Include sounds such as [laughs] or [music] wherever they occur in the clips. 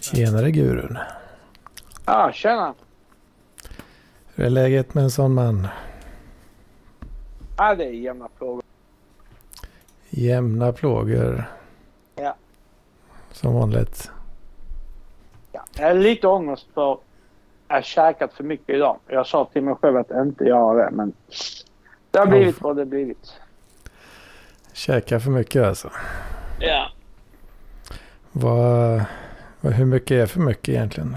Tjenare gurun. Ja, tjena. Hur är läget med en sån man? Ja, det är jämna frågor. Jämna plågor. Ja. Som vanligt. Ja. Jag har lite ångest för jag har käkat för mycket idag. Jag sa till mig själv att inte göra det, men det har blivit vad det blivit. Käka för mycket alltså. Ja. Vad, hur mycket är för mycket egentligen?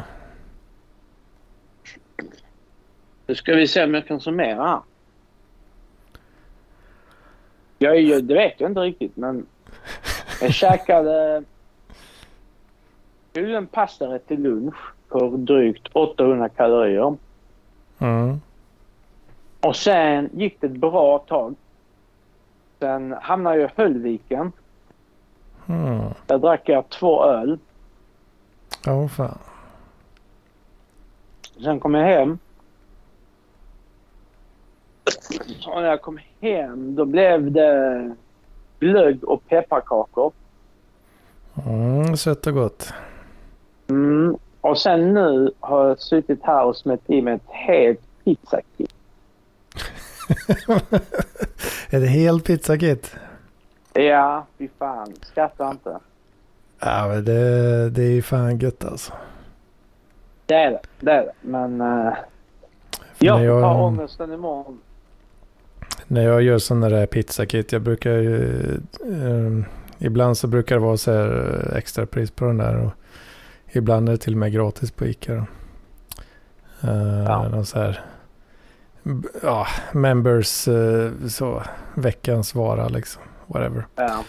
Nu ska vi se om jag kan summera. Jag, jag, det vet jag inte riktigt, men jag käkade... Jag gjorde en pastarätt till lunch på drygt 800 kalorier. Mm. Och sen gick det ett bra tag. Sen hamnade jag i Höllviken. Mm. Där drack jag två öl. Ja, fan. Sen kom jag hem. Och när jag kom hem då blev det glögg och pepparkakor. Mm, sött och gott. Mm. Och sen nu har jag suttit här och smält i mig ett helt pizzakit. [laughs] det helt pizzakit? Ja, fy fan. Skratta inte. Ja, men det, det är ju fan gött alltså. Det är det. Det är det. Men uh, jag får ta ångesten imorgon. När jag gör sådana där pizzakit, jag brukar ju... Um, ibland så brukar det vara så här extra pris på den där. Och ibland är det till och med gratis på Ica. Då. Uh, ja. Någon så här... Ja, members, uh, så, veckans vara liksom. Whatever. Ja.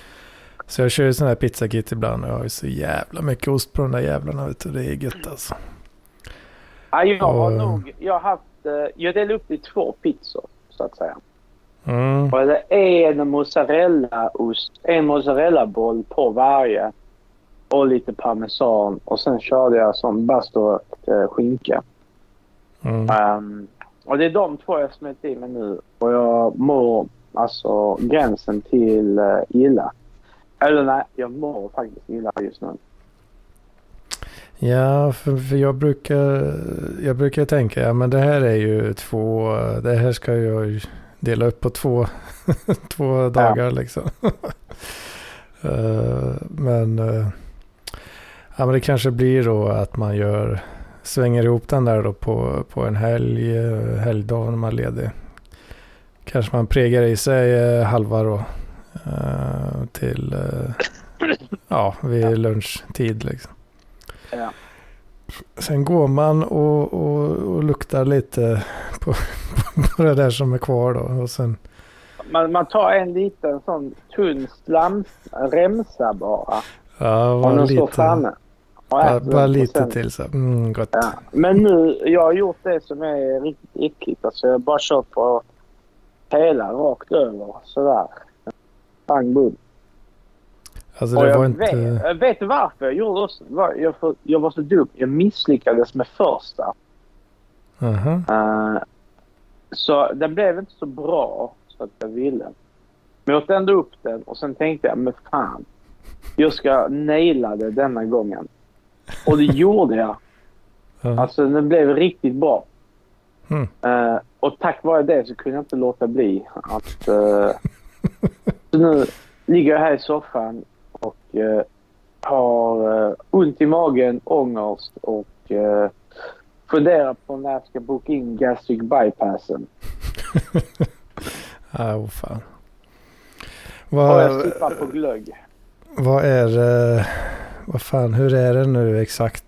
Så jag kör ju sådana här pizzakit ibland och jag har ju så jävla mycket ost på de där jävlarna. Vet du. Det är gött alltså. Ja, jag har och, nog... Jag har haft... Jag delar upp i två pizzor, så att säga. Mm. Och det är en mozzarellaost, en mozzarellaboll på varje. Och lite parmesan. Och sen körde jag som bastört eh, skinka. Mm. Um, och det är de två jag smält i mig nu. Och jag mår alltså gränsen till uh, illa. Eller nej, jag mår faktiskt illa just nu. Ja, för, för, jag brukar jag brukar tänka, ja men det här är ju två, det här ska jag dela upp på två, [laughs] två dagar ja. liksom. uh, [laughs] men, uh, ja, men det kanske blir då att man gör, svänger ihop den där då på, på en helg, helgdag när man är ledig. Kanske man pregar i sig halva då till, ja, vid lunchtid liksom. Ja. Sen går man och, och, och luktar lite på, [laughs] på det där som är kvar då. Och sen... man, man tar en liten sån tunn slamremsa bara. Ja, bara lite. står framme. Bara, bara lite till så. Mm, gott. Ja. Men nu, jag har gjort det som är riktigt äckligt. Alltså jag har bara kört på hela rakt över sådär. Pang bom. Alltså det jag var inte... Vet, vet du varför jag gjorde också? Jag, jag var så dum. Jag misslyckades med första. Uh -huh. uh, så den blev inte så bra så att jag ville. Men jag åt ändå upp den och sen tänkte jag, men fan. Jag ska naila det denna gången. Och det gjorde jag. Uh -huh. Alltså den blev riktigt bra. Mm. Uh, och tack vare det så kunde jag inte låta bli att... Uh, [laughs] så nu ligger jag här i soffan och uh, har ont i magen, ångest och uh, funderar på när jag ska boka in gastric bypassen. [laughs] ah, oh, fan. Vad, och jag sippar på glögg. Vad är det? Vad fan, hur är det nu exakt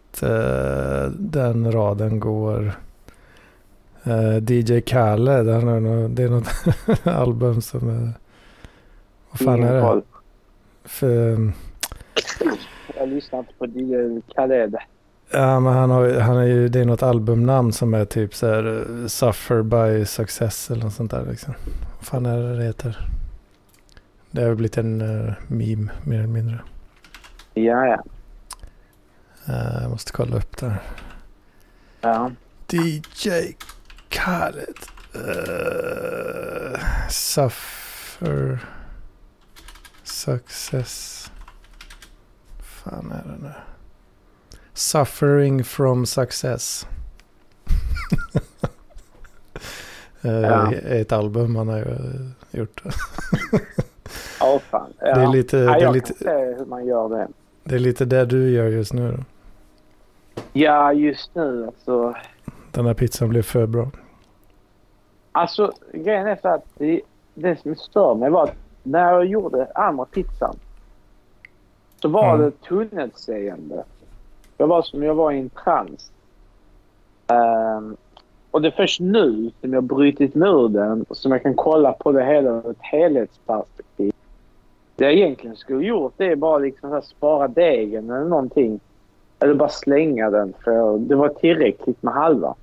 den raden går? Uh, DJ Khaled, han är något, det är något [laughs] album som är... Vad fan Ingen är det? koll. För, Jag lyssnar inte på DJ Khaled. ja, men han har, han är ju, det är något albumnamn som är typ så här uh, Suffer by Success eller något sånt där liksom. Vad fan är det det heter? Det har blivit en uh, meme mer eller mindre. Ja, ja. Uh, jag måste kolla upp det här. Ja. DJ Khaled. Uh, suffer. Success. fan är det nu? Suffering from success. [laughs] Eh, Ja. Ett album han har gjort. [laughs] Ja, fan. Ja. Det är lite- ja, det är jag lite- kan se hur man gör det. Det är lite det du gör just nu då. Ja, just nu alltså. Den här pizzan blev för bra. Alltså, grejen är så att det, det som stör mig var att när jag gjorde andra pizzan så var Mm. det tunnelseende. Jag var som jag var i en trans. Ehm, och det är först nu som jag brutit mig ur den som jag kan kolla på det hela ur ett helhetsperspektiv. Det jag egentligen skulle gjort det är bara liksom så spara degen eller någonting. Eller bara slänga den för det var tillräckligt med halva.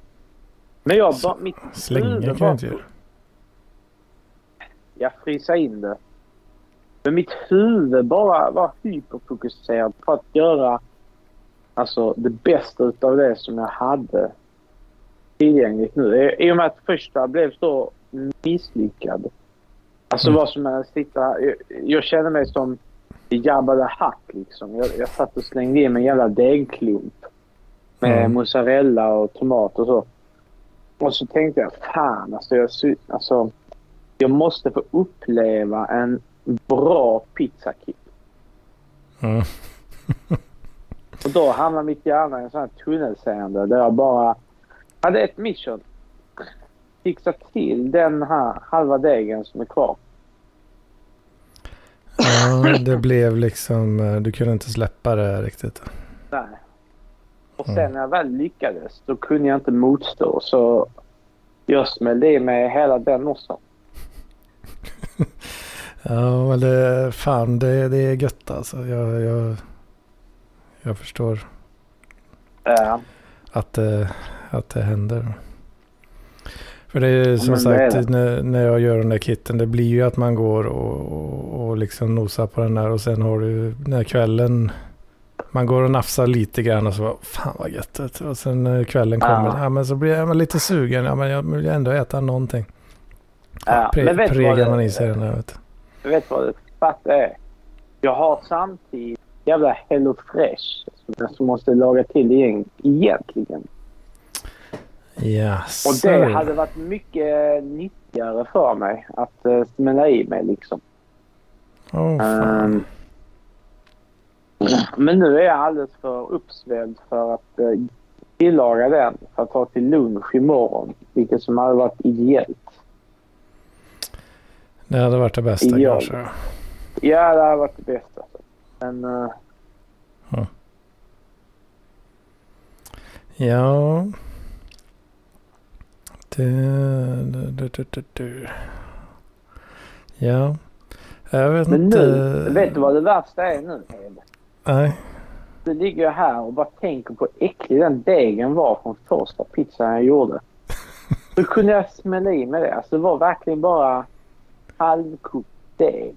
Men jag bara... Mitt Slänga kan jag inte göra. jag frysa in det. Men mitt huvud bara var hyperfokuserat på att göra alltså, det bästa utav det som jag hade tillgängligt nu. I- I och med att första blev så misslyckad. Alltså Mm. vad som är sitta... Jag, jag kände mig som Jabba the Hutt liksom. Jag, jag satt och slängde in en jävla degklump. Med Mm. mozzarella och tomat och så. Och så tänkte jag, fan alltså jag, alltså, jag måste få uppleva en bra pizzakit. Mm. Och då hamnade mitt hjärna i en sån här tunnelseende där jag bara hade ett mission. Fixa till den här halva degen som är kvar. Ja, det blev liksom, eh, du kunde inte släppa det riktigt. Nej. Och Mm. sen när jag väl lyckades då kunde jag inte motstå så jag smällde i mig hela den också. [laughs] Ja, men det, fan det, det är gött alltså. Jag, jag, jag förstår Ja. att det, att det händer. För det är som är sagt det. när, när jag gör den där kitten. Det blir ju att man går och, och, och liksom nosar på den där. Och sen har du när kvällen. Man går och nafsar lite grann och så bara, fan vad gött. du. Och sen när kvällen kommer. Ja. Ja. men så blir jag lite sugen. Ja men jag vill ändå äta någonting. Ja, Pre, men vet pregar det- man i sig den där vet du. Vet vad det fatta är. Jag har samtidigt jävla Hello Fresh som måste laga till igen, egentligen. Ja, Och det hade varit mycket nyttigare för mig att smälla i mig liksom. Åh, fan. Ehm, men nu är jag alldeles för uppsvälld för att uh, tillaga den för att ha till lunch imorgon. Vilket som hade varit ideellt. Det hade varit det bästa Ideal. kanske. Ja, det hade varit det bästa. Men uh, Ja. Det, det, det, det, det. Ja. Jag vet Men inte. nu, vet du vad det värsta är nu? Nej. Nu ligger jag här och bara tänker på hur äcklig den degen var från första pizzan jag gjorde. [laughs] Hur kunde jag smälla i med det? Alltså det var verkligen bara halvkokt deg.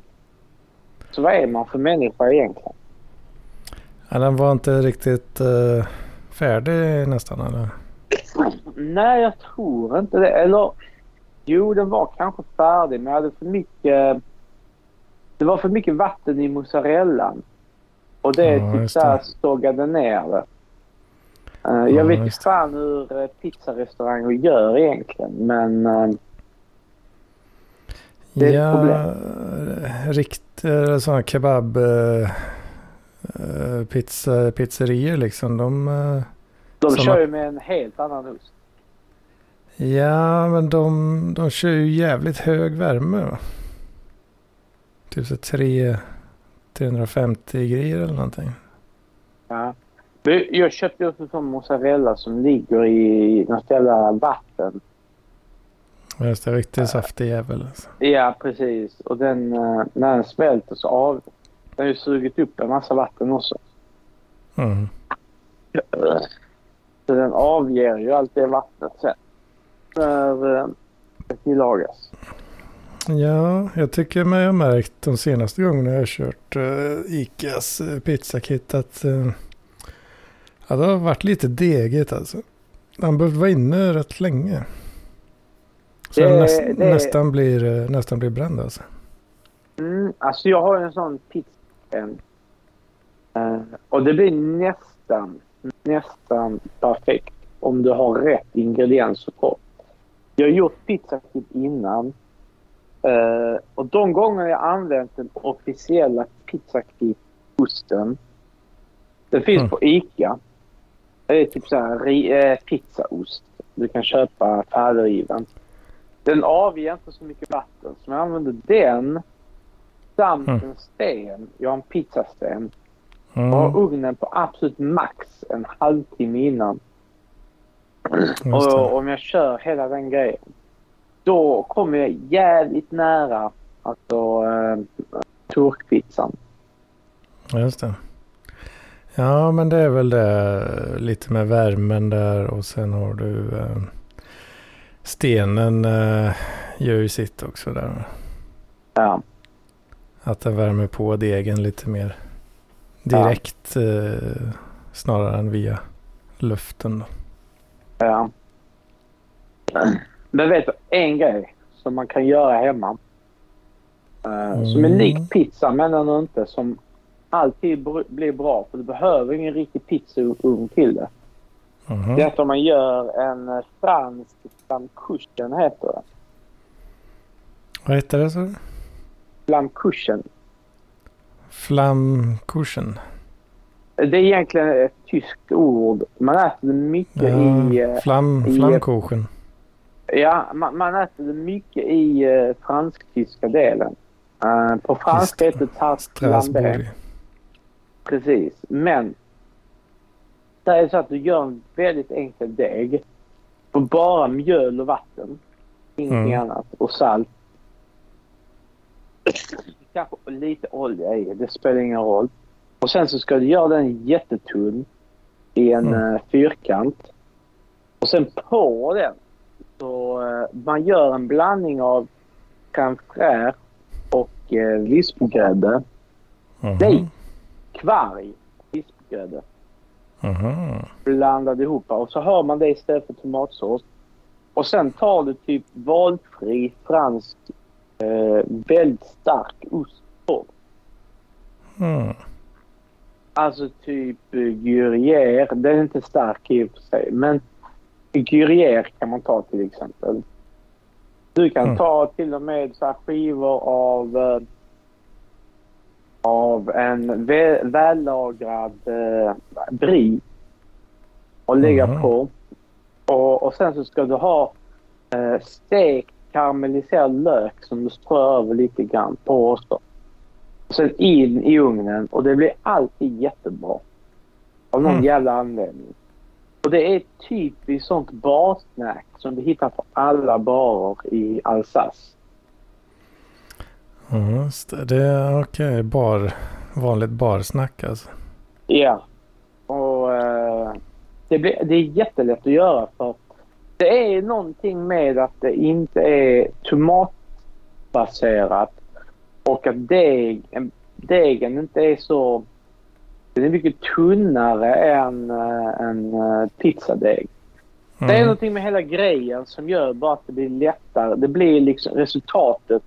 Så vad är man för människa egentligen? Ja, den var inte riktigt eh, färdig nästan eller? Nej, jag tror inte det. Eller jo, den var kanske färdig men jag hade för mycket... Det var för mycket vatten i mozzarellan. Och det Ja, just så här det. stoggade ner det. Eh, Ja, jag vet ju fan hur uh, pizzarestauranger gör egentligen men... eh, Det är ett ja, rikt, eh, sådana kebab eh, eh, pizza, pizzerior liksom. De, eh, de Som kör ju med en helt annan ost. ja, men de, de kör ju jävligt hög värme. Va? Typ så tre, 350 grejer eller någonting. Ja. Jag köpte en sån mozzarella som ligger i något jävla vatten. Just det, riktigt saftig jävel. Alltså. Ja, precis. Och den, eh, när den smälter så av... Den har ju sugit upp en massa vatten också. Mm. Så den avger ju allt det vattnet sen. När eh, det tillagas. Ja, jag tycker mig ha märkt de senaste gångerna jag har kört uh, Icas uh, pizzakit att uh, ja, det har varit lite degigt alltså. Han behövde vara inne rätt länge. Så Det- näst, det- nästan, blir, eh, nästan blir bränd alltså. Mm, alltså jag har en sån pizza. Uh, och det blir nästan, nästan perfekt om du har rätt ingredienser på. Jag har gjort pizzakit innan. Uh, och de gånger jag använt den officiella pizzakit-osten. Den finns mm. på ICA. Det är typ så här eh, pizzaost. Du kan köpa färdigriven. Den avger inte så mycket vatten. Så jag använder den samt mm. en sten. Jag har en pizzasten. Mm. Och har ugnen på absolut max en halvtimme innan. Och om jag kör hela den grejen. Då kommer jag jävligt nära alltså eh, turkpizzan. Just det. Ja, men det är väl det lite med värmen där och sen har du eh, stenen eh, gör ju sitt också där. Ja. Att den värmer på degen lite mer direkt ja. eh, snarare än via luften. Då. Ja. Men vet du, en grej som man kan göra hemma. Uh, mm. Som är lik pizza men ändå inte. Som alltid blir bra. För du behöver ingen riktig pizzaugn till det. Mm. Det är att om man gör en eh, fransk flamkuchen heter det. Vad heter det så? Flamkuchen. Flamkuchen? Det är egentligen ett tyskt ord. Man äter mycket ja, i... Eh, flam, flamkuchen. Ja, man, man äter mycket i uh, fransk-tyska delen. Uh, på franska heter det tarte Precis. Men det är så att du gör en väldigt enkel deg. På bara mjöl och vatten. Ingenting mm. annat. Och salt. Kanske lite olja i. Det spelar ingen roll. Och sen så ska du göra den jättetunn i en mm. uh, fyrkant. Och sen på den så uh, man gör en blandning av fraîche och uh, vispgrädde. Mm. Nej, kvarg vispgrädde. Mm. Blandade ihop och så har man det istället för tomatsås. Och sen tar du typ valfri fransk eh, väldigt stark ost på. Mm. Alltså typ uh, Gruyère. Den är inte stark i och för sig. Men Gruyère kan man ta till exempel. Du kan mm. ta till och med så skivor av uh, av en vä vällagrad uh, brie och lägga mm. på. Och, och sen så ska du ha uh, stekt karamelliserad lök som du strör över lite grann på också. Sen in i ugnen och det blir alltid jättebra. Av någon mm. jävla anledning. Och det är typiskt sånt barsnack som du hittar på alla barer i Alsace. Just det. Det är okej. Okay. Bar, vanligt barsnack alltså. Ja. Och uh, det, blir, det är jättelätt att göra för det är någonting med att det inte är tomatbaserat och att deg, degen inte är så... Den är mycket tunnare än en uh, pizzadeg. Mm. Det är mm. någonting med hela grejen som gör bara att det blir lättare. Det blir liksom resultatet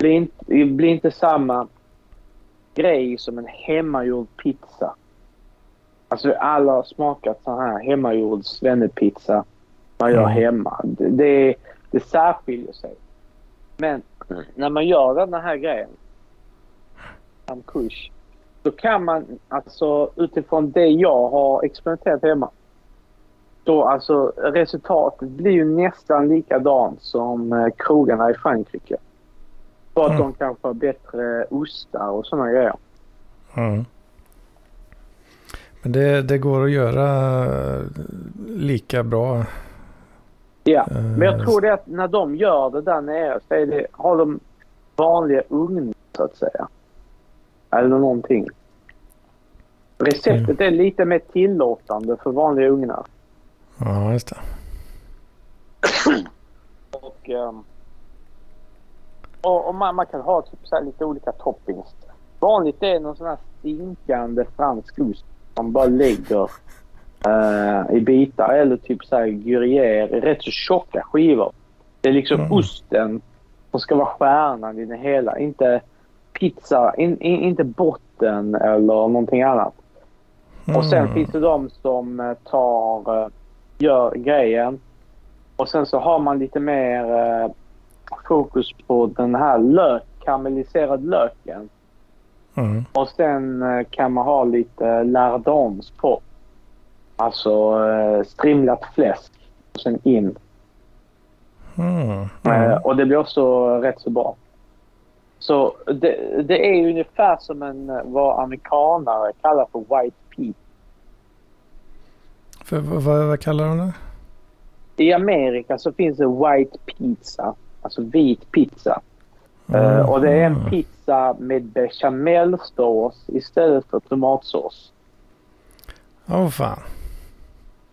blir inte, det blir inte samma grej som en hemmagjord pizza. Alltså alla har smakat så här hemmagjord svennepizza man gör mm. hemma. Det, det, det särskiljer sig. Men när man gör den här grejen, kurs, då kan man alltså utifrån det jag har experimenterat hemma. Då alltså resultatet blir ju nästan likadant som eh, krogarna i Frankrike. För att mm. de kanske har bättre ostar och sådana grejer. Mm. Men det, det går att göra lika bra Ja, men jag eh, tror det att när de gör det där nere så är det, har de vanliga ugnar så att säga. Eller någonting. Receptet mm. är lite mer tillåtande för vanliga ugnar. Ja, just det. [clears throat] och, um, och, och man, man, kan ha typ så lite olika toppings. Vanligt är någon sån här stinkande fransk ost som bara lägger uh, i bitar eller typ så här gruyère, rätt så tjocka skivor. Det är liksom mm. osten som ska vara stjärnan i det hela. Inte pizza, in, in, inte botten eller någonting annat. Och sen Mm. finns det de som eh, tar, eh, gör grejen. Och sen så har man lite mer eh, fokus på den här lök, karamelliserad löken. Mm. Och sen kan man ha lite lardons på. Alltså strimlat fläsk. Och sen in. Mm. Mm. och det blir också rätt så bra. Så det, det är ju ungefär som en, eh, vad amerikanare kallar för white pea. För, vad, vad, kallar de det? I Amerika så finns det white pizza. Alltså vit pizza. Eh, och det är en pizza med bechamelsås istället för tomatsås. Åh fan.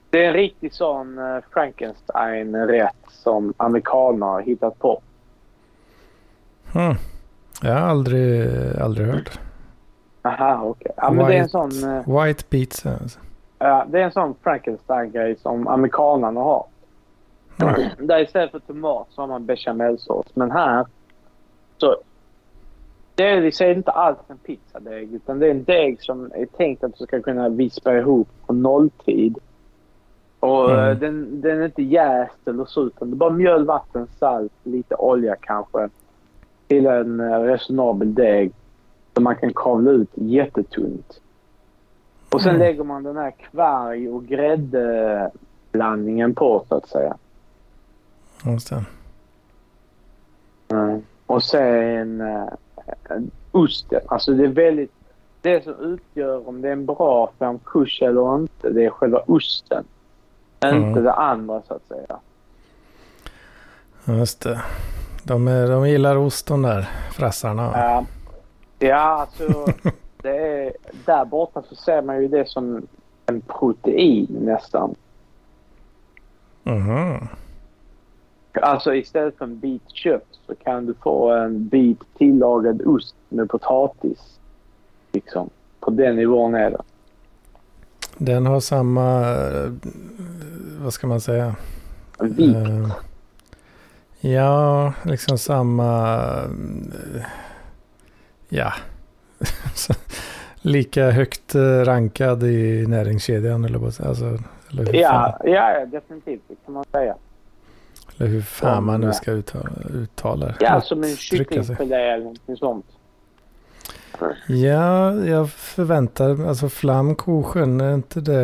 Det är en riktig sån uh, Frankenstein-rätt som amerikaner har hittat på. Mm. Jag har aldrig, aldrig hört. Aha, okej. Ja, men det är en White- sån, eh, White pizza. Alltså. ja, det är en sån Frankenstein-grej som amerikanerna har. Mm. [clears throat] Där istället för tomat så har man bechamelsås. Men här så... Det är det är inte alls en pizzadeg utan det är en deg som är tänkt att du ska kunna vispa ihop på nolltid. Och Mm. eh, den, den är inte jäst eller så utan det är bara mjöl, vatten, salt, lite olja kanske. Till en eh, resonabel deg som man kan kavla ut jättetunt. Och sen Mm. lägger man den här kvarg och gräddblandningen på så att säga. Just det. Mm. Och sen uh, osten. Alltså det är väldigt... Det som utgör om det är en bra framkurs eller inte, det är själva osten. Mm. Inte det andra så att säga. Just det. De, är, de gillar ost de där frassarna. Ja, ja alltså [laughs] det är, där borta så ser man ju det som en protein nästan. Mhm. Alltså istället för en bit kött så kan du få en bit tillagad ost med potatis. Liksom. På den nivån är det. Den har samma, eh, vad ska man säga? Vikt. Eh, ja, liksom samma, eh, ja. [laughs] Lika högt eh, rankad i näringskedjan eller vad alltså, eller hur, Ja, ja, definitivt. Det kan man säga. eller hur fan man nu ska uttala, uttala det. Ja, som en kycklingfilé eller någonting sånt. Ja, jag förväntar alltså flammkuchen, är inte det...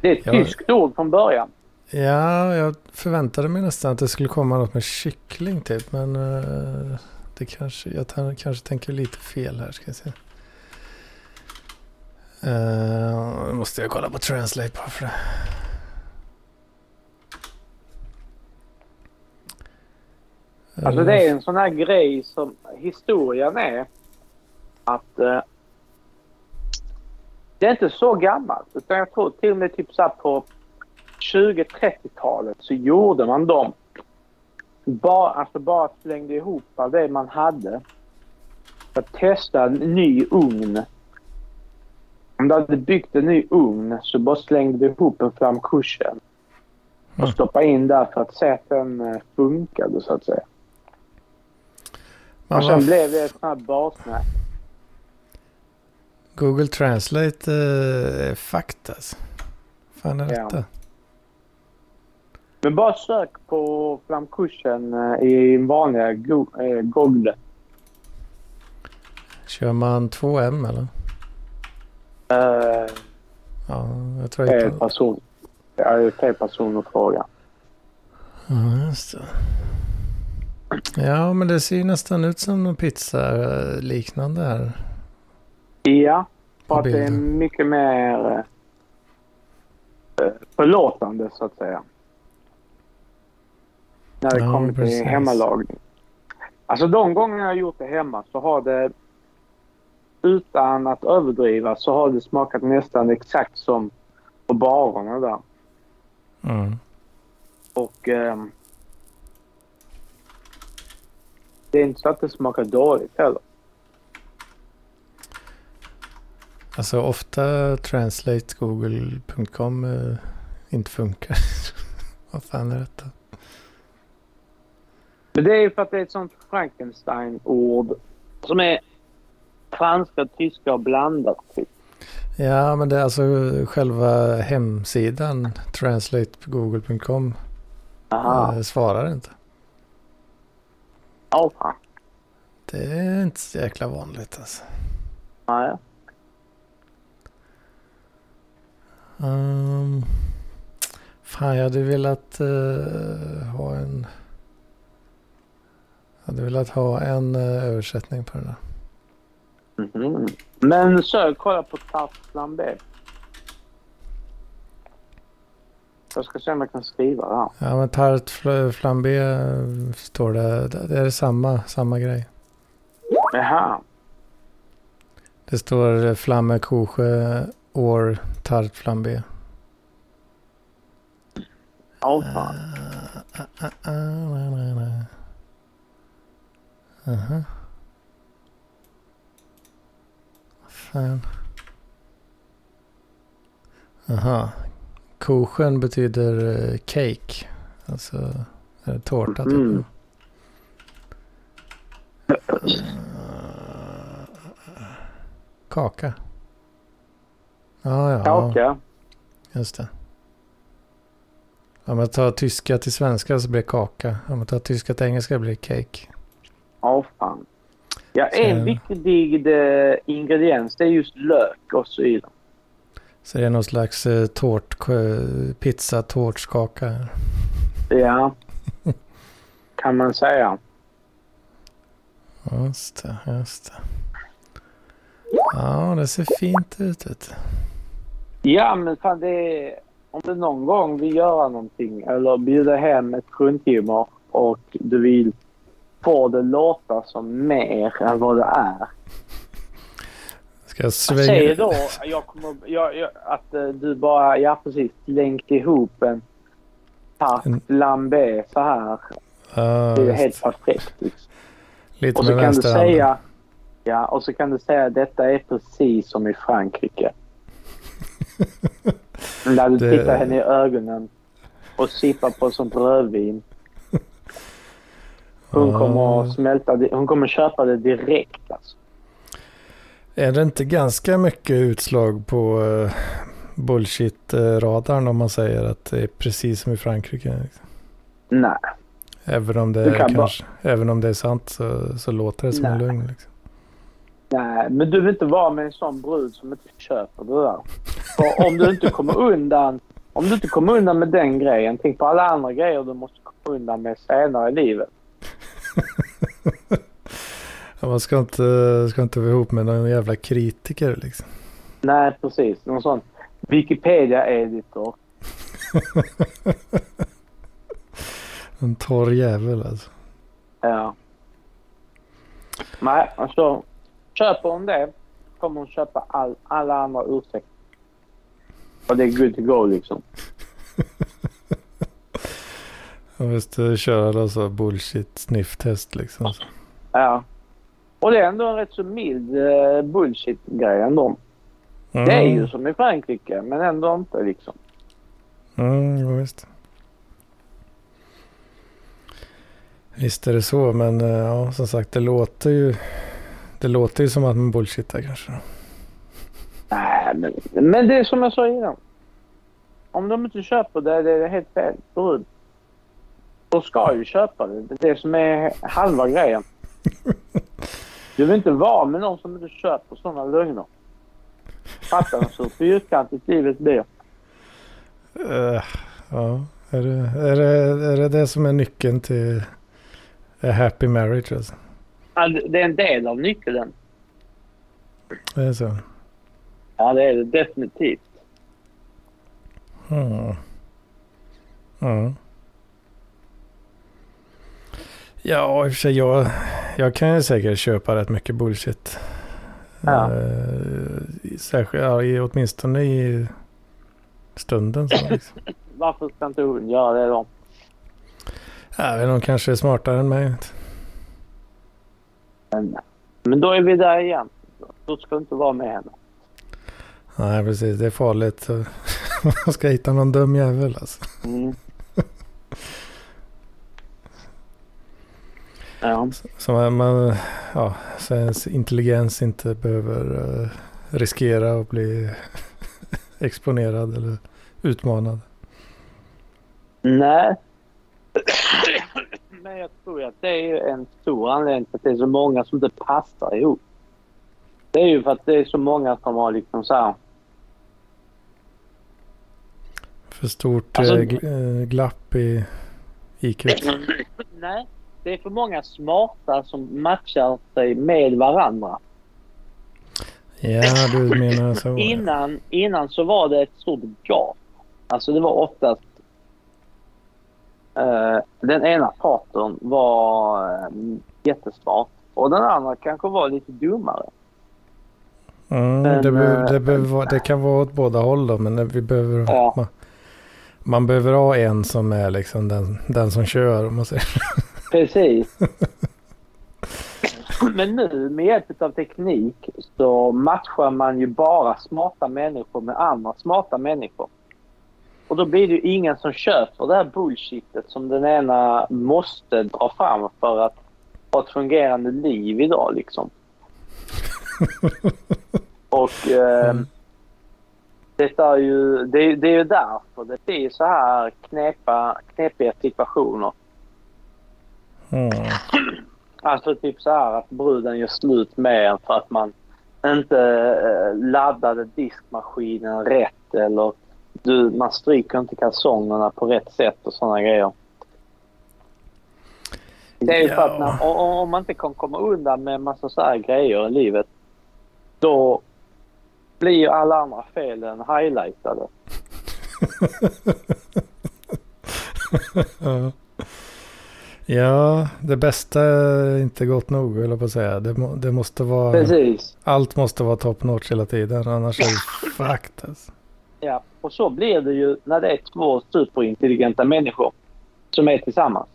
Det är ett Ja. tyskt ord från början. Ja, jag förväntade mig nästan att det skulle komma något med kyckling typ. Men uh, det kanske, jag tar, kanske tänker lite fel här. Ska jag se. Uh, måste jag kolla på translate bara för det. Alltså det är en sån här grej som historien är att uh, det är inte så gammalt. Utan jag tror till och med typ så här på 20-30-talet så gjorde man dem. Bara, alltså bara slängde ihop av det man hade. För att testa en ny ugn. Om du hade byggt en ny ugn så bara slängde du ihop en flamkursen. Och Mm. stoppade in där för att se att den eh, funkade så att säga. Man Och sen var- blev det ett sånt här bassnack. Google Translate eh, är fakt alltså. fan är Ja. Men bara sök på flamkursen eh, i vanliga go- eh, Google. Kör man 2M eller? Eh, Ja, jag tror inte. person. Ja, det är fel person att fråga. Ja, just det. Ja, men det ser ju nästan ut som en pizza eh, liknande här. Ja, för att det är mycket mer eh, förlåtande så att säga. När det Ja, kommer till precis. hemmalagning. Alltså de gånger jag har gjort det hemma så har det utan att överdriva så har det smakat nästan exakt som på barerna där. Mm. Och ehm, det är inte så att det smakar dåligt heller. Alltså ofta translate google.com eh, inte funkar. [laughs] Vad fan är detta? Men det är ju för att det är ett sånt Frankenstein-ord som är franska, tyska och blandat. Typ. Ja, men det är alltså själva hemsidan translate.google.com eh, svarar inte. Ja, fan. Det är inte så jäkla vanligt alltså. Nej. Um, fan, jag hade velat eh, ha en... Jag hade velat ha en eh, översättning på den där. Mhm. Men sök, kolla på tarte flambé. Jag ska se om jag kan skriva det här. Ja, men tart fl- flambé eh, står det. Det är samma, samma grej. Jaha. Det står eh, flamme koche or tart flambé. Fan. Ah, ah, ah, na, na, na. Aha. Fan. Aha. Koschen betyder eh, cake. Alltså eh, tårta typ. Mm. Kaka. Ja, ja. Kaka. Just det. Om man tar tyska till svenska så blir det kaka. Om man tar tyska till engelska blir det cake. Ja, fan. Ja, en Så- viktig eh, ingrediens det är just lök också i den. Så det är någon slags eh, tårt, eh, pizza, tårtskaka. Ja. kan man säga. Just det, just det. Ja, det ser fint ut. Vet. Ja, men fan det är... Om du någon gång vill göra någonting eller bjuda hem ett fruntimmer och du vill få det låta som mer än vad det är. Ska jag Säg svänga? då jag kommer, jag, jag, att eh, du bara, ja precis, länkt ihop en tart En- flambé så här. Ja, Det är just helt perfekt. Liksom. Lite Och så kan du säga, ja, och så kan du säga att detta är precis som i Frankrike. [laughs] När du Det- tittar henne i ögonen och sippar på som rödvin. Hon kommer att smälta. Hon kommer köpa det direkt alltså. Är det inte ganska mycket utslag på uh, bullshit-radarn om man säger att det är precis som i Frankrike? liksom? Nej. Även om det, kan kanske, även om det är sant så, så låter det som en Nej. lögn. Liksom. Nej, men du vill inte vara med en sån brud som inte köper det där. För om du inte kommer undan om du inte kommer undan med den grejen, tänk på alla andra grejer du måste komma undan med senare i livet. [laughs] Ja, man ska inte, ska inte vara ihop med någon jävla kritiker liksom. Nej, precis. Någon sån Wikipedia-editor. [laughs] En torr jävel alltså. Ja. Nej, alltså. Köper hon det kommer hon köpa all, alla andra ursäkter. Och det är good to go liksom. [laughs] Jag måste köra alltså bullshit snifftest liksom. Så. Ja. Och det är ändå en rätt så mild uh, bullshit-grej ändå. Mm. Det är ju som i Frankrike, men ändå inte liksom. Mm, jo, visst. Visst är det så, men eh, ja, som sagt det låter ju det låter ju som att man bullshittar kanske. Nej, men, men det är som jag sa innan. Om de inte köper det, det är helt fel. Brud. De ska ju köpa det. Det är det som är halva grejen. Du vill inte vara med någon som inte köper sådana lögner. Fattar du så fyrkantigt livet blir? Eh, ja, är det, är, det, är det det som är nyckeln till a happy marriage alltså? Ja, det det är en del av nyckeln. Det är så? Ja, det är det definitivt. Mm. Mm. Ja, i och för sig jag, jag kan ju säkert köpa rätt mycket bullshit. Ja. Eh, särskilt, ja, i, åtminstone i stunden. Så, liksom. [laughs] Varför ska inte hon göra det då? Jag vet hon kanske är smartare än mig. Men, men då är vi där igen. Då ska du inte vara med henne. Nej, precis. Det är farligt. [laughs] Man ska hitta någon dum jävel alltså. Mm. Ja. Så man, ja, så ens intelligens inte behöver uh, riskera att bli [laughs] exponerad eller utmanad. Nej. Men jag tror att det är en stor anledning till att det är så många som inte passar ihop. Det är ju för att det är så många som har liksom så här... För stort Alltså- eh, eh, glapp i IQ. Nej, det är för många smarta som matchar sig med varandra. Ja, du menar så. Innan, innan så var det ett stort gap. Alltså det var oftast... eh, den ena parten var uh, jättesmart och den andra kanske var lite dummare. Mm, Men, det, eh, det, behöver vara- det kan vara åt båda håll då, men vi behöver... Ja. Man, man behöver ha en som är liksom den, den som kör, om man säger. Precis. [laughs] Men nu med hjälp av teknik så matchar man ju bara smarta människor med andra smarta människor. Och då blir det ju ingen som köper det här bullshitet som den ena måste dra fram för att ha ett fungerande liv idag liksom. [laughs] Och eh, Mm. det är ju det, det är ju därför det blir så här knepa, knepiga situationer. Mm. Alltså typ så här att bruden gör slut med en för att man inte eh, laddade diskmaskinen rätt eller du, man stryker inte kalsongerna på rätt sätt och sådana grejer. Det är ju för att när, om man inte kan komma undan med en massa så här grejer i livet då blir ju alla andra felen highlightade. [laughs] [laughs] ja. det bästa är inte gott nog, eller på att säga. Det, må, det måste vara... Precis. Allt måste vara top notch hela tiden, annars är det [laughs] fucked alltså. Ja, och så blir det ju när det är två superintelligenta människor som är tillsammans.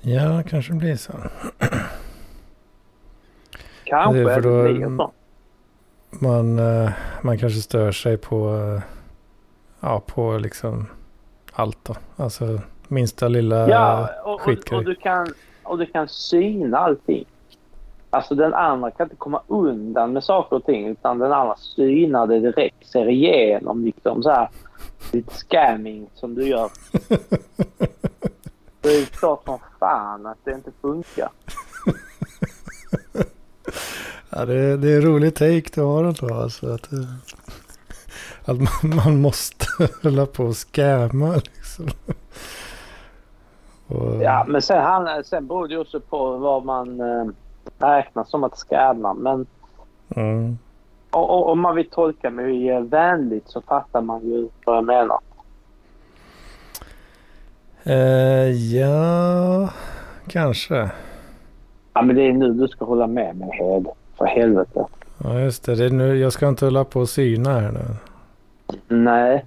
Ja, kanske blir så. [clears throat] Kanske Det är för då- det blir så. Man, eh, man kanske stör sig på, eh, ja, på liksom allt då. Alltså minsta lilla Ja, och, och, skitgrej. och, du kan, och du kan syna allting. Alltså den andra kan inte komma undan med saker och ting utan den andra synar det direkt, ser igenom liksom så här lite scamming som du gör. [laughs] Det är ju klart som fan att det inte funkar. Ja, det, det är en rolig take du har ändå. Alltså, att, eh, att man, man måste [laughs] hålla på och scamma liksom. Och, Ja, men sen, han, sen beror det ju också på vad man eh, räknar som att scamma. Men mm. och, och, om man vill tolka mig vänligt så fattar man ju vad jag menar. eh, ja, kanske. Ja, men det är nu du ska hålla med mig, Hed. För helvete. Ja, just det. det är nu, jag ska inte hålla på och syna här nu. Nej,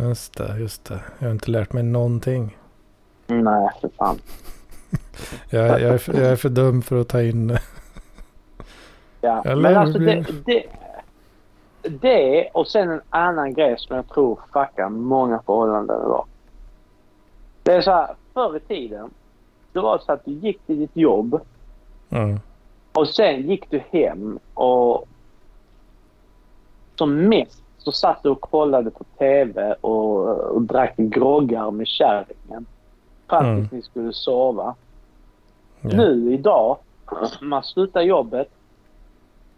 Just det, just det. Jag har inte lärt mig någonting. Nej för fan. [laughs] Jag, jag, är, för, jag är för dum för att ta in... Ja. Eller men alltså det, det, det och sen en annan grej som jag tror fuckar många förhållanden idag. Det är så här, förr i tiden. Det var så att du gick till ditt jobb Mm. och sen gick du hem och som mest så satt du och kollade på TV och, och drack groggar med kärringen. Fram tills Mm. ni skulle sova. Ja. Nu idag, man slutar jobbet,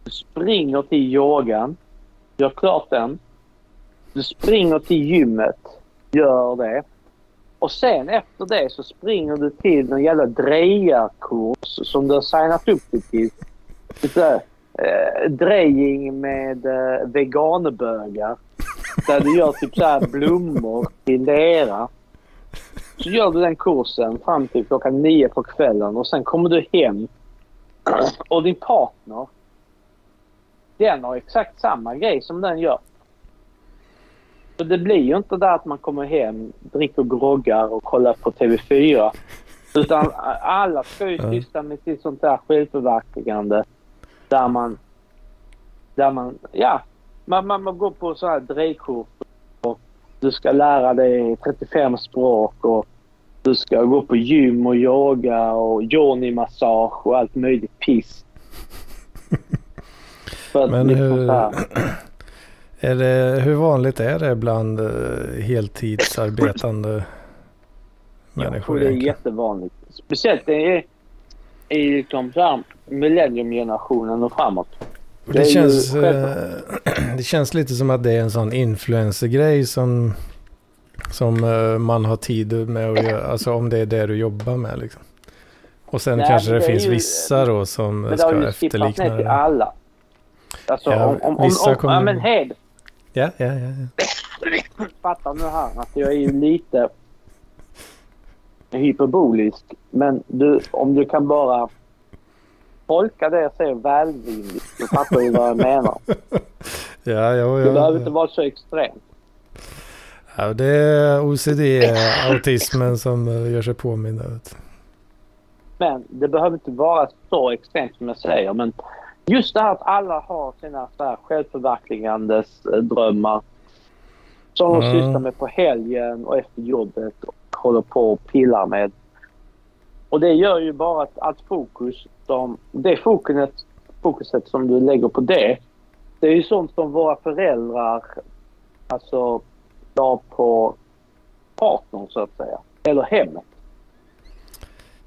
du springer till yogan, gör klart den. Du springer till gymmet, gör det. Och sen efter det så springer du till någon jävla drejarkurs som du har signat upp dig till. Lite eh, drejing med eh, veganbögar. Där du gör typ så här blommor till lera. Så gör du den kursen fram till klockan nio på kvällen och sen kommer du hem och din partner den har exakt samma grej som den gör. Så det blir ju inte där att man kommer hem, dricker groggar och kollar på TV4. Utan alla ska ju syssla med sitt sånt där självförverkligande. Där man, där man, ja, man, man, man går på så här drejkurs och du ska lära dig 35 språk och du ska gå på gym och yoga och yoni-massage och allt möjligt piss. [laughs] Men liksom hur, [clears throat] är det, hur vanligt är det bland eh, heltidsarbetande [clears throat] jag människor? tror det är egentligen? jättevanligt. Speciellt är i liksom millenniumgenerationen och framåt. Det, det ju känns, eh, det känns lite som att det är en sån influencergrej som, som eh, man har tid med att göra. Alltså om det är det du jobbar med liksom. Och sen Nej, kanske det, det finns ju- vissa då som Men det har ska ju efterlikna ner till det. alla. Alltså Ja, om, om, om, om kommer- ja, men Hed, Ja, ja, ja. ja. [coughs] fattar nu här att jag är ju lite hyperbolisk. Men du, om du kan bara tolka det jag säger välvilligt så fattar du vad jag menar. [laughs] Ja, ja, Det behöver inte vara så extremt. ja det är OCD-autismen som eh, gör sig påminna. du. Men det behöver inte vara så extremt som jag säger. Men just det här att alla har sina så här självförverkligandes eh, drömmar. Som de Mm. sysslar med på helgen och efter jobbet och håller på och pillar med. Och det gör ju bara att allt fokus, som, det fokuset, fokuset som du lägger på det. Det är ju sånt som våra föräldrar alltså la på partnern så att säga. Eller hemmet.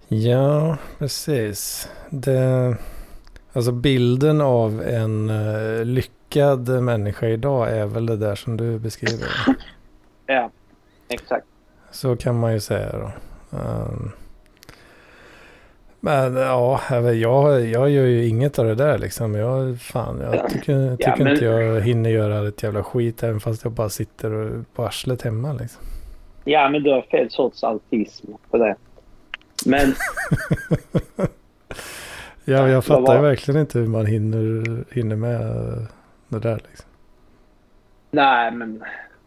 Ja, precis. Det, alltså bilden av en eh, lyckad människa idag är väl det där som du beskriver. [laughs] Ja, exakt. Så kan man ju säga då. Ehm, men ja, jag, jag, jag gör ju inget av det där liksom. Jag, fan, jag tycker, tycker men- inte jag hinner göra ett jävla skit även fast jag bara sitter och på arslet hemma liksom. Ja, men du har fel sorts autism på det. Men [laughs] Ja, jag fattar var- ju verkligen inte hur man hinner, hinner med det där liksom. nej, men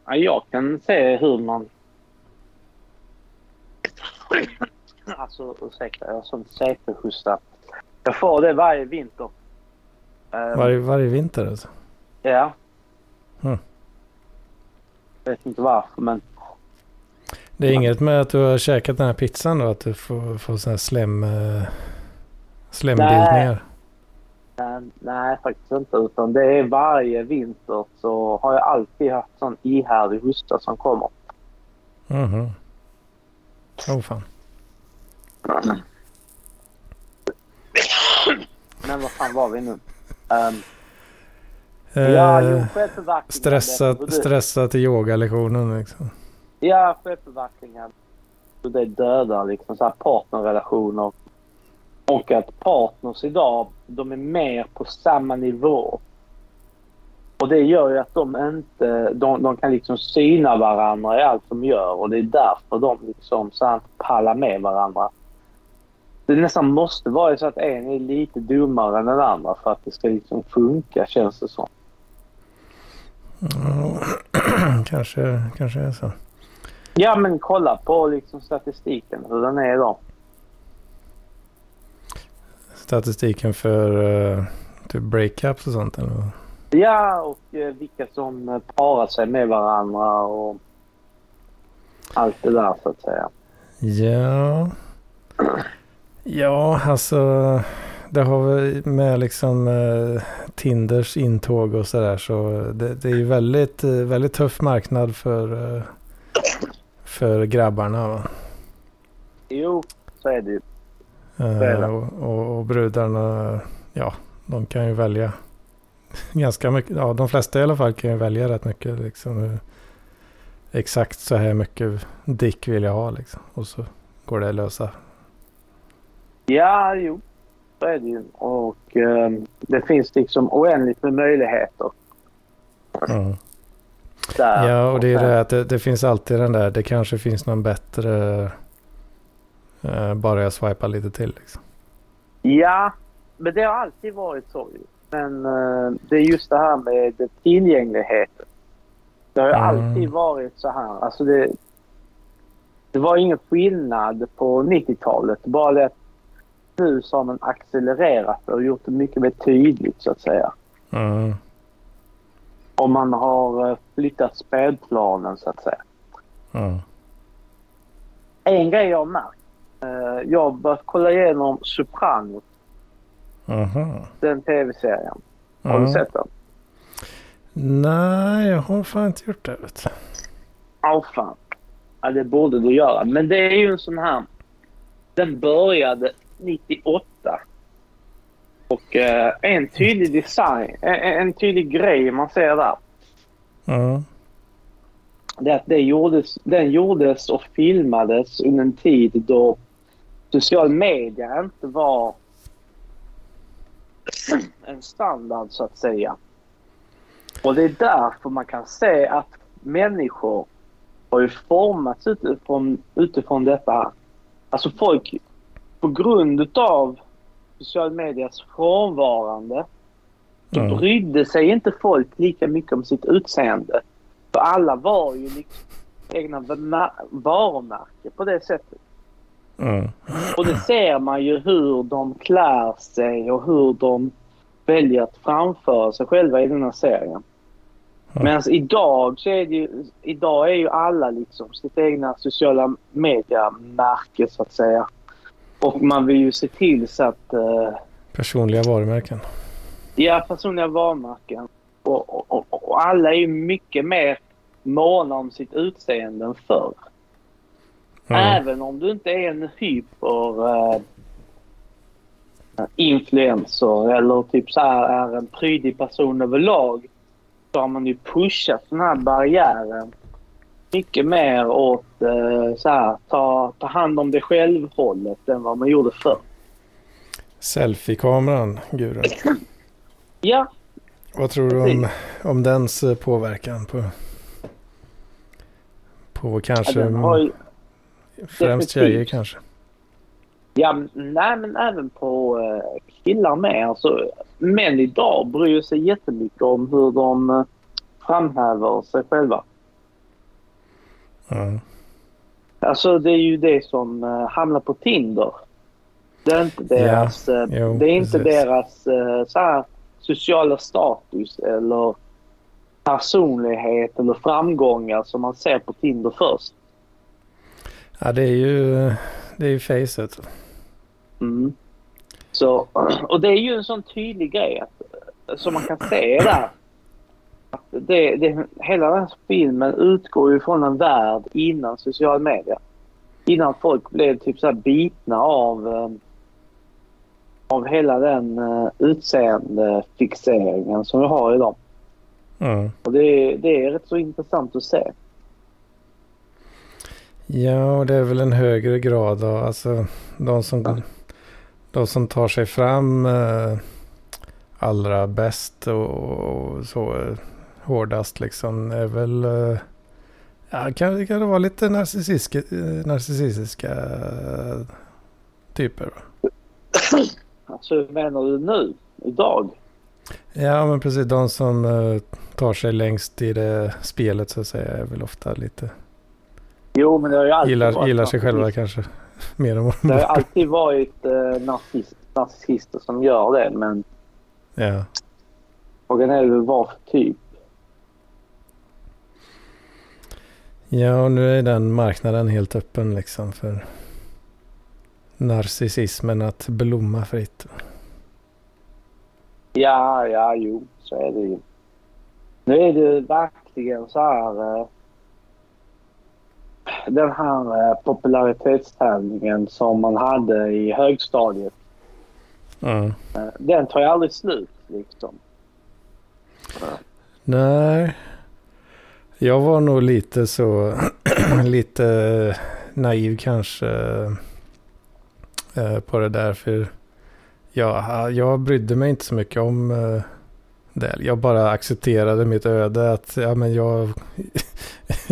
ja, jag kan se hur man... Alltså ursäkta, jag har sån CP-hosta. Jag får det varje vinter. Ehm, Varje, varje vinter alltså. Ja. Mm. Jag vet inte varför, men Det är inget med att du har käkat den här pizzan då? Att du får, får sådana här slem, eh, slembildningar? nej, nej, faktiskt inte. Utan det är varje vinter så har jag alltid haft sån ihärdig hosta som kommer. Mhm. Åh fan. Men vad fan var vi nu? Ehm, Eh, ja, jo, stressat, Hur det- stressat till yogalektionen liksom. Ja, självförverkligande. Det dödar liksom så här partnerrelationer. Och att partners idag, de är mer på samma nivå. Och det gör ju att de inte, de, de kan liksom syna varandra i allt de gör och det är därför de liksom så här pallar med varandra. Det nästan måste vara så att en är lite dummare än den andra för att det ska liksom funka känns det som. Ja, [clears throat] kanske, kanske är så. Ja men kolla på liksom statistiken hur den är idag. Statistiken för uh, typ breakups och sånt eller? Ja, och eh, vilka som eh, parar sig med varandra och allt det där så att säga. Ja. Ja, alltså. Det har med liksom eh, Tinders intåg och sådär så det, det är ju väldigt, eh, väldigt tuff marknad för, eh, för grabbarna. Va? Jo, så är det ju. Eh, och, och, och brudarna, ja, de kan ju välja [laughs] ganska mycket. Ja, de flesta i alla fall kan ju välja rätt mycket. Liksom, exakt så här mycket dick vill jag ha liksom. Och så går det att lösa. Ja, jo, så är det ju. Och eh, det finns liksom oändligt med möjligheter Mm. där. Ja, och det är det att det, det finns alltid den där. Det kanske finns någon bättre. Eh, bara jag swipar lite till liksom. Ja, men det har alltid varit så. Men eh, det är just det här med tillgängligheten. Det har ju Mm. alltid varit så här. Alltså det, det var ingen skillnad på 90-talet. Bara det att nu så har man accelererat det och gjort det mycket mer tydligt så att säga. Mm. Och man har eh, flyttat spelplanen så att säga. Mm. En grej jag har märkt. eh, Jag har börjat kolla igenom Sopranos, Mhm. den tv-serien. Har Mm. du sett den? Nej, jag har fan inte gjort det. Vet du. Ja, fan. Ja, det borde du göra. Men det är ju en sån här... Den började 98. Och eh, en tydlig design, en, en tydlig grej man ser där. Mm. Det är att det gjordes, den gjordes och filmades under en tid då social media inte var [clears throat] en standard så att säga. Och det är därför man kan se att människor har ju formats utifrån, utifrån detta. Alltså folk, på grund av social medias frånvarande så Mm. brydde sig inte folk lika mycket om sitt utseende. För alla var ju liksom egna va- varumärke på det sättet. Mm. Och det ser man ju hur de klär sig och hur de väljer att framföra sig själva i den här serien. Ja. Medan idag så är det ju, idag är ju alla liksom sitt egna sociala mediamärke så att säga. Och man vill ju se till så att eh, Personliga varumärken. Ja, personliga varumärken. Och, och, och, alla är ju mycket mer måna om sitt utseende än förr. Mm. Även om du inte är en hyper eh, influencer eller typ så här är en prydig person överlag så har man ju pushat den här barriären mycket mer åt eh, så här, ta, ta hand om dig själv-hållet än vad man gjorde förr. Selfie-kameran, Gudrun. Ja, Vad tror du om, om dens eh, påverkan på, på kanske har ju, främst tjejer kanske? Ja, nej men även på eh, killar med. Alltså, män idag bryr sig jättemycket om hur de framhäver sig själva. Mm. Alltså det är ju det som eh, hamnar på Tinder. Det är inte deras, eh, jo, det är inte precis. deras eh, så här, sociala status eller personlighet eller framgångar som man ser på Tinder först. Ja, det är ju, det är ju facet. Mm. Så, [clears throat] och det är ju en sån tydlig grej att, som man kan se där. Det, det, hela den här filmen utgår ju från en värld innan social media. Innan folk blev typ så bitna av, eh, av hela den uh, utseendefixeringen som vi har idag. Mm. Och det, det är rätt så intressant att se. Ja, och det är väl en högre grad av, alltså de som, Ja. de som tar sig fram eh, allra bäst och, och så eh, hårdast liksom är väl, eh, ja, kan, kan det vara lite narcissistiska, eh, narcissistiska eh, typer? Va? [clears throat] Alltså hur menar du nu? Idag? Ja, men precis de som tar sig längst i det spelet så att säga är väl ofta lite, Jo, men det har ju alltid gillar, varit gillar sig själva narcissist. kanske [laughs] mer än vad de Det har borde. alltid varit eh, narciss- narcissister som gör det, men Ja. frågan är väl vad för typ. Ja, och nu är den marknaden helt öppen liksom för narcissismen att blomma fritt. Ja, ja, jo, så är det ju. Nu är det verkligen så här... Eh, den här eh, popularitetstävlingen som man hade i högstadiet. Mm. Den tar ju aldrig slut, liksom. Nej, jag var nog lite så, [clears throat] lite naiv kanske eh, på det där. För jag, jag brydde mig inte så mycket om eh, det. Jag bara accepterade mitt öde att ja, men jag,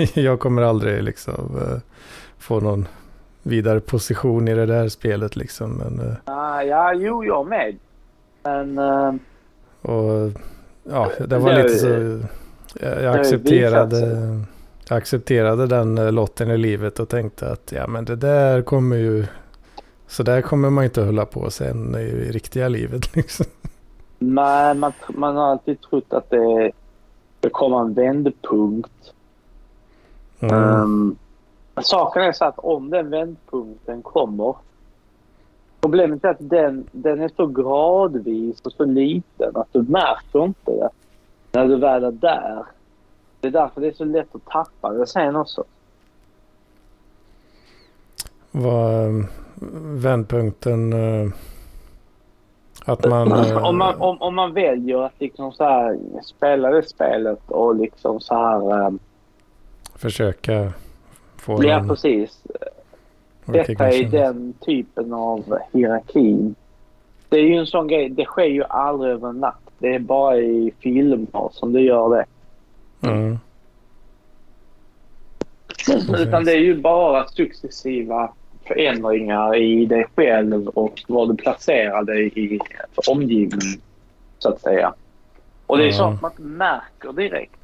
[laughs] jag kommer aldrig liksom eh, få någon vidare position i det där spelet liksom. Men, eh, Ah, ja, jo, jag med. Men... Eh, Och ja, det var lite så... Jag, jag accepterade, jag accepterade den eh, lotten i livet och tänkte att ja men det där kommer ju... Så där kommer man inte att hålla på sen i riktiga livet [laughs] liksom. Nej, man, man har alltid trott att det, det kommer en vändpunkt. Mm. Um, saken är så att om den vändpunkten kommer Problemet är att den, den är så gradvis och så liten att du märker inte det när du väl är där. Det är därför det är så lätt att tappa det sen också. Var eh, vändpunkten eh, att man... eh, Om man, om, om man väljer att liksom så här spela det spelet och liksom så här... Försöka få ja, någon precis. Detta är den typen av hierarki. Det är ju en sån grej. Det sker ju aldrig över en natt. Det är bara i filmer som det gör det. Mm. Utan det är ju bara successiva förändringar i dig själv och var du placerar dig i för omgivningen, så att säga. Och det är sånt man inte märker direkt.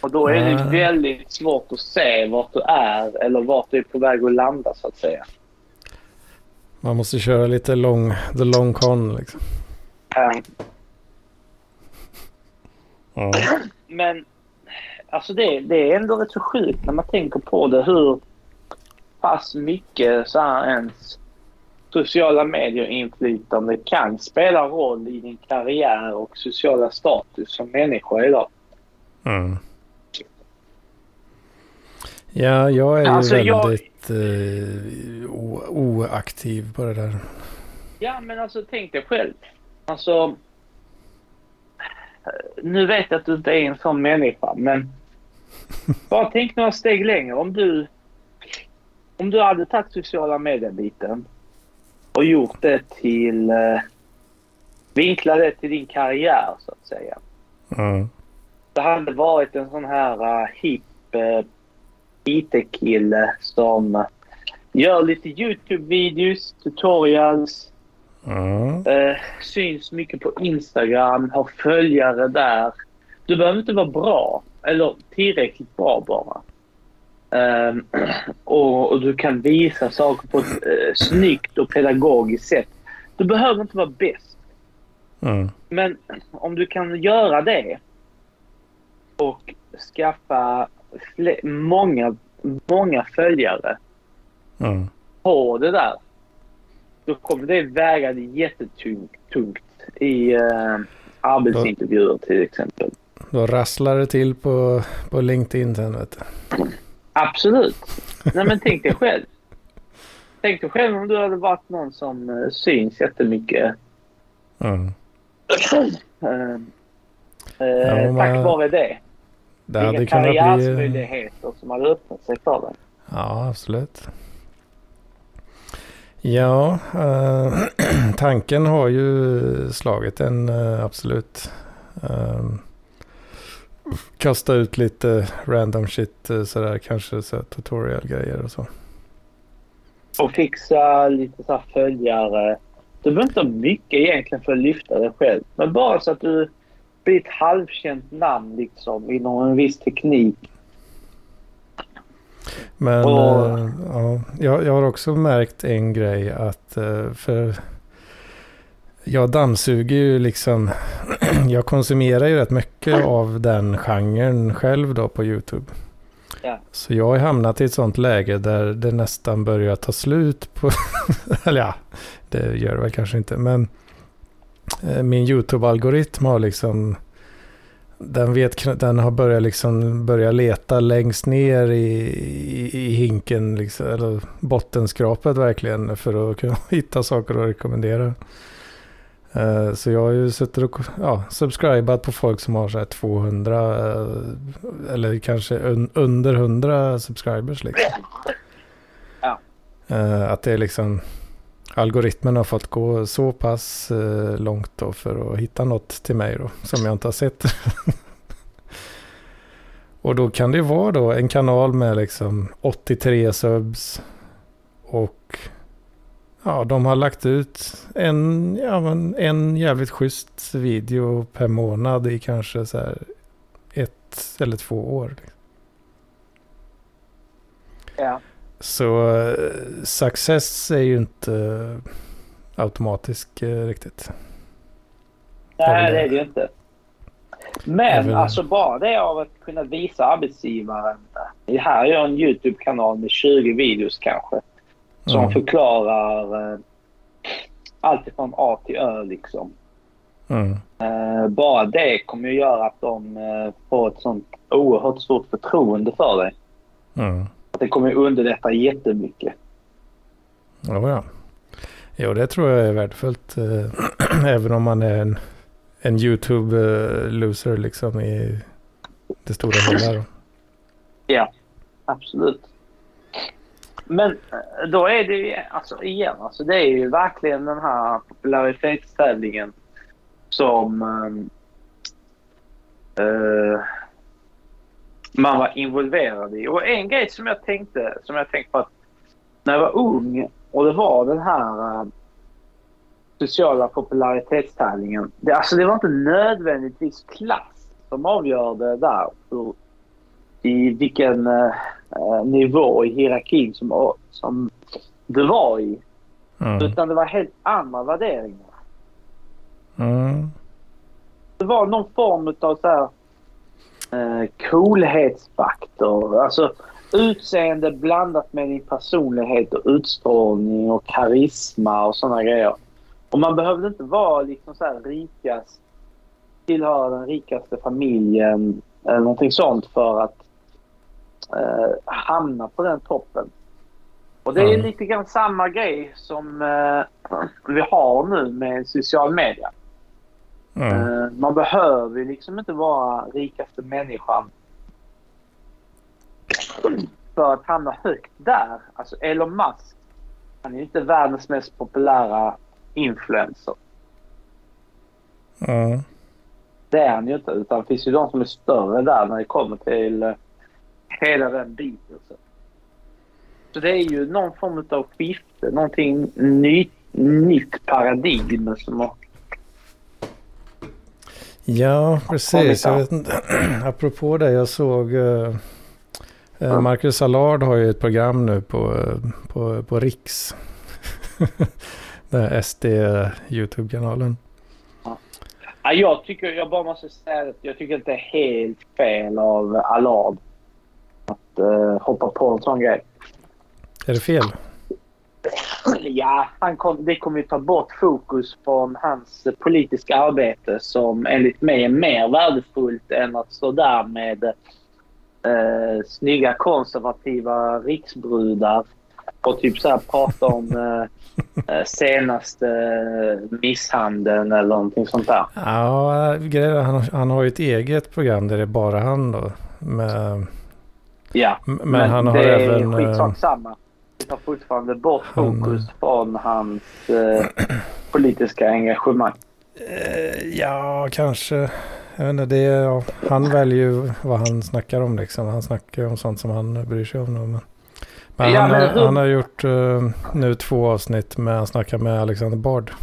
Och då är det väldigt svårt att se vart du är eller vart du är på väg att landa, så att säga. Man måste köra lite lång, the long con liksom. Eh, Ja. [clears throat] Men alltså det, det är ändå rätt så sjukt när man tänker på det hur pass mycket så här ens sociala medier-inflytande kan spela roll i din karriär och sociala status som människa idag. Mm. Ja, jag är ju Alltså, jag- väldigt eh, o- oaktiv på det där. Ja, men alltså tänk dig själv. Alltså, nu vet jag att du inte är en sån människa, men [laughs] bara tänk några steg längre. Om du, om du hade tagit sociala medier-biten och gjort det till... Eh, vinkla det till din karriär, så att säga. Mm. Det hade varit en sån här uh, hipp uh, IT-kille som gör lite YouTube-videos, tutorials, Mm. Eh, syns mycket på Instagram, har följare där. Du behöver inte vara bra, eller tillräckligt bra bara. Ehm, [clears throat] och, och du kan visa saker på ett uh, snyggt och pedagogiskt sätt. Du behöver inte vara bäst. Mm. Men om du kan göra det och skaffa många, många följare Mm. på det där. Då kommer det väga jättetungt tungt i eh, arbetsintervjuer till exempel. Då rasslar det till på, på LinkedIn sen vet du. Absolut. Nej men tänk dig själv. Tänk dig själv om du hade varit någon som eh, syns jättemycket. Mm. Eh, Ja, eh, men- tack vare det. Det hade kunnat bli... som hade öppnat sig för dig. Ja, absolut. Ja, eh, [clears throat] tanken har ju slagit en eh, absolut. Eh, kasta ut lite random shit eh, sådär, kanske så tutorial-grejer och så. Och fixa lite så här följare. Du behöver inte ha mycket egentligen för att lyfta dig själv. Men bara så att du blir ett halvkänt namn liksom inom en viss teknik. Men Och- eh, ja, jag, jag har också märkt en grej att eh, för jag dammsuger ju liksom, [clears throat] jag konsumerar ju rätt mycket av den genren själv då på YouTube. Ja. Så jag har hamnat i ett sånt läge där det nästan börjar ta slut på, [laughs] eller ja, det gör det väl kanske inte, men eh, min YouTube-algoritm har liksom den, vet, den har börjat, liksom, börjat leta längst ner i, i, i hinken, liksom, eller bottenskrapet verkligen, för att kunna [laughs] hitta saker att rekommendera. Eh, så jag har ju suttit och ja, subscribat på folk som har så här 200 eh, eller kanske un, under 100 subscribers. Liksom. Eh, att det är liksom algoritmen har fått gå så pass eh, långt då för att hitta något till mig då som jag inte har sett. [laughs] och då kan det vara då en kanal med liksom 83 subs och ja, de har lagt ut en, ja, men en jävligt schysst video per månad i kanske så här ett eller två år. Ja. Så eh, success är ju inte eh, automatisk eh, riktigt. Nej, det är det ju inte. Men Även- alltså bara det av att kunna visa arbetsgivaren. Det här är en YouTube-kanal med 20 videos kanske. Som Mm. förklarar eh, allt från A till Ö liksom. Mm. Eh, bara det kommer ju göra att de eh, får ett sånt oerhört stort förtroende för dig. Mm. Det kommer underlätta jättemycket. Ja, ja. Jo, det tror jag är värdefullt. eh, [clears throat] Även om man är en, en YouTube-loser liksom i det stora hela. Ja, absolut. Men eh, då är det ju, alltså igen, alltså det är ju verkligen den här popularitetstävlingen som eh, man var involverad i. Och en grej som jag tänkte, som jag tänkte på att när jag var ung och det var den här eh, sociala popularitetstävlingen. Det, alltså det var inte nödvändigtvis klass som avgörde där hur, i vilken eh, nivå i hierarkin som, som du var i. Mm. Utan det var helt andra värderingar. Mm. Det var någon form av så här, eh, coolhetsfaktor. Alltså utseende blandat med din personlighet och utstrålning och karisma och sådana grejer. Och man behövde inte vara liksom så här rikast, tillhöra den rikaste familjen eller någonting sånt för att eh, hamna på den toppen. Och det är Mm. lite grann samma grej som eh, vi har nu med social media. Mm. Man behöver ju liksom inte vara rikaste människan för att hamna högt där. Alltså Elon Musk, han är ju inte världens mest populära influencer. Mm. Det är han ju inte. Utan det finns ju de som är större där när det kommer till eh, hela den biten. Så. så det är ju någon form av skifte. Någonting ny, nytt paradigm som har Ja, precis. Jag Ja. vet inte. [clears throat] Apropå det, jag såg eh, eh, Marcus Allard har ju ett program nu på, eh, på, på Riks. [laughs] Den här SD YouTube-kanalen. Ja, jag tycker, jag bara måste säga att jag tycker att det är helt fel av Allard att eh, hoppa på en sån grej. Är det fel? Ja, han kom, det kommer ju ta bort fokus från hans politiska arbete som enligt mig är mer värdefullt än att stå där med eh, snygga konservativa riksbrudar och typ så här prata om [laughs] eh, eh, senaste misshandeln eller någonting sånt där. Ja, är, han, han har ju ett eget program där det är bara han då. Med, Ja, men, han har det även... är eh, skitsak samma. Det tar fortfarande bort han- fokus från hans eh, politiska engagemang. Eh, Ja, kanske. Jag vet inte, det är, ja, han väljer ju vad han snackar om liksom. Han snackar om sånt som han bryr sig om. Men, men, Ja, han, men har, han har gjort eh, nu två avsnitt med han snackar med Alexander Bard. [laughs]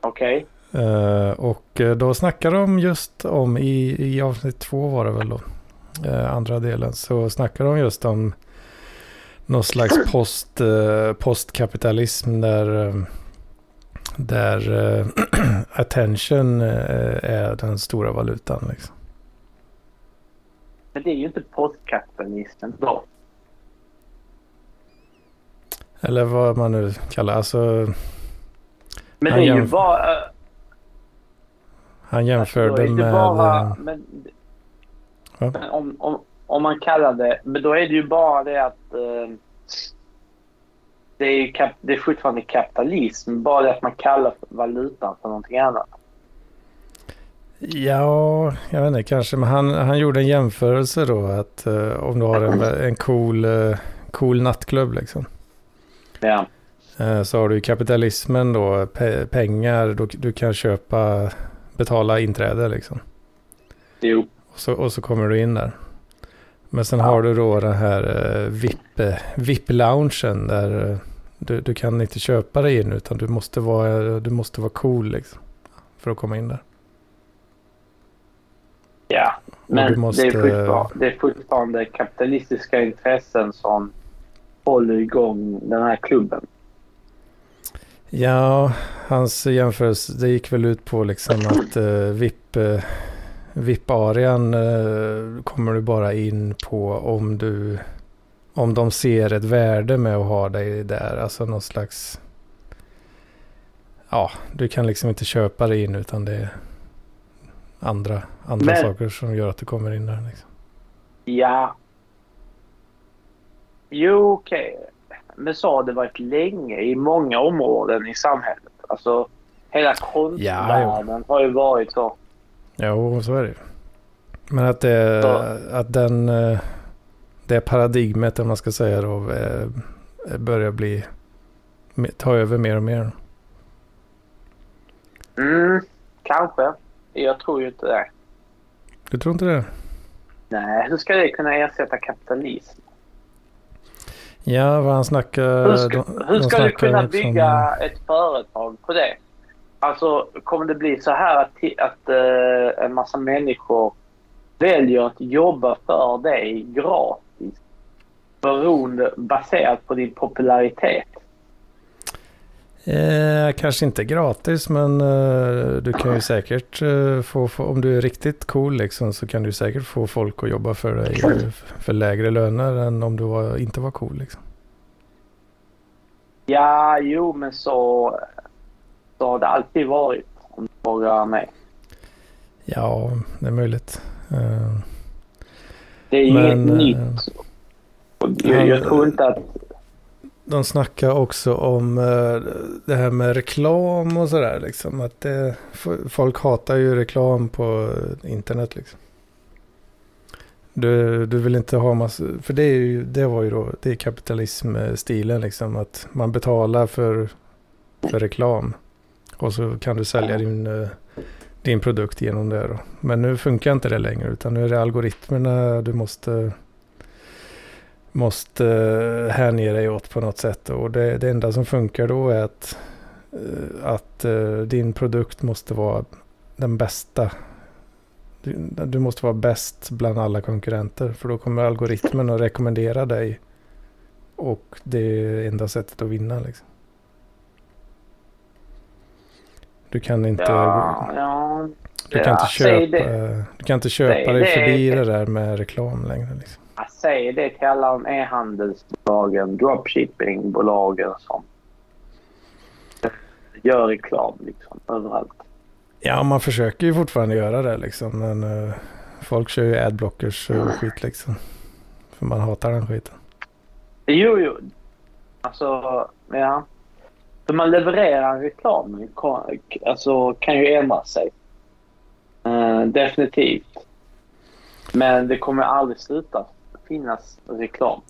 Okej? Eh, och eh, då snackar de just om, i, i avsnitt två var det väl då, andra delen, så snackar de just om någon slags [clears throat] post, eh, postkapitalism där, eh, där eh, [clears throat] attention eh, är den stora valutan. Liksom. Men det är ju inte postkapitalismen då. Eller vad man nu kallar alltså, Men det är ju bara... eh, Han alltså, jämförde det med... Bara, eh, men, Ja. men om, om, om man kallar det... Men då är det ju bara det att... Eh, det, är kap, det är fortfarande kapitalism. Bara det att man kallar valutan för någonting annat. Ja, jag vet inte, kanske. Men han, han gjorde en jämförelse då att eh, om du har en, en cool, eh, cool nattklubb liksom. Ja. Eh, så har du kapitalismen då, pe pengar, då, du kan köpa, betala inträde liksom. Jo. Och så, och så kommer du in där. Men sen Ja. har du då den här eh, VIP, eh, VIP-loungen där eh, du, du kan inte köpa dig in utan du måste vara, du måste vara cool liksom. För att komma in där. Ja. Men måste- det, är fortfarande, det är fortfarande kapitalistiska intressen som håller igång den här klubben. Ja, hans jämförelse, det gick väl ut på liksom att uh, VIP, uh, VIP-arean eh, kommer du bara in på om du, om de ser ett värde med att ha dig där. Alltså någon slags... Ja, du kan liksom inte köpa dig in utan det är andra, andra Men- saker som gör att du kommer in där. Liksom. Ja. Jo, okej. Men så har det varit länge i många områden i samhället. Alltså, hela konstvärlden har ju varit så. Jo, så är det ju. Men att, det, Så- att den, eh, det paradigmet, om man ska säga då, eh, börjar bli, ta över mer och mer. Mm, kanske. Jag tror ju inte det. Du tror inte det? Nej, hur ska det kunna ersätta kapitalism? Ja, vad han snackar... Hur ska, de- hur ska du kunna bygga ett företag på det? Alltså, kommer det bli så här att, att eh, en massa människor väljer att jobba för dig gratis? Beroende, baserat på din popularitet. Eh, kanske inte gratis, men eh, du kan ju säkert eh, få, få, om du är riktigt cool liksom, så kan du säkert få folk att jobba för dig eh, för lägre löner än om du var, inte var cool. Liksom. Ja, jo, men så, så har det alltid varit. Om du frågar mig. Ja, det är möjligt. Eh, Det är ju Men, inget eh, nytt. Jag, jag tror inte att... de snackar också om eh, det här med reklam och sådär. Liksom, att det, f- folk hatar ju reklam på internet. Liksom. Du, du vill inte ha massa, för det, är ju, det var ju då, det är kapitalismstilen liksom. Att man betalar för, för reklam. Och så kan du sälja din, eh, din produkt genom det då. Men nu funkar inte det längre utan nu är det algoritmerna du måste måste eh, hänge dig åt på något sätt. Och det, det enda som funkar då är att, eh, att din produkt måste vara den bästa. Du, du måste vara bäst bland alla konkurrenter. För då kommer algoritmen att rekommendera dig. Och det är enda sättet att vinna. Liksom. Du kan inte, Ja, ja. du kan inte köpa, det. du kan inte köpa dig förbi det där med reklam längre. Liksom. Jag säger det till alla de e-handelsbolagen, dropshippingbolagen som gör reklam liksom överallt. Ja, man försöker ju fortfarande göra det liksom. Men eh, folk kör ju adblockers och skit liksom. För man hatar den skiten. Jo, jo. Alltså, ja. Hur man levererar reklam kan- alltså, kan ju ändra sig. Eh, definitivt. Men det kommer aldrig sluta finnas reklam.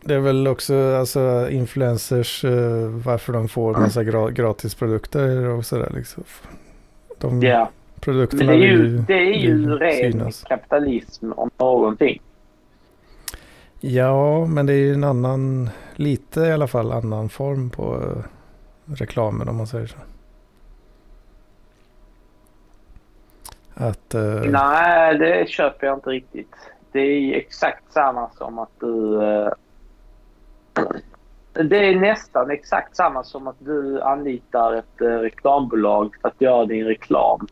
Det är väl också alltså influencers eh, varför de får massa gra- gratis produkter och sådär liksom. De. Men produkterna det är vill ju, det är ju vill ren synas. kapitalism om någonting. Ja, men det är ju en annan, lite i alla fall annan form på eh, reklamen om man säger så. Att... eh, Nej, det köper jag inte riktigt. Det är exakt samma som att du... eh, Det är nästan exakt samma som att du anlitar ett eh, reklambolag för att göra din reklam.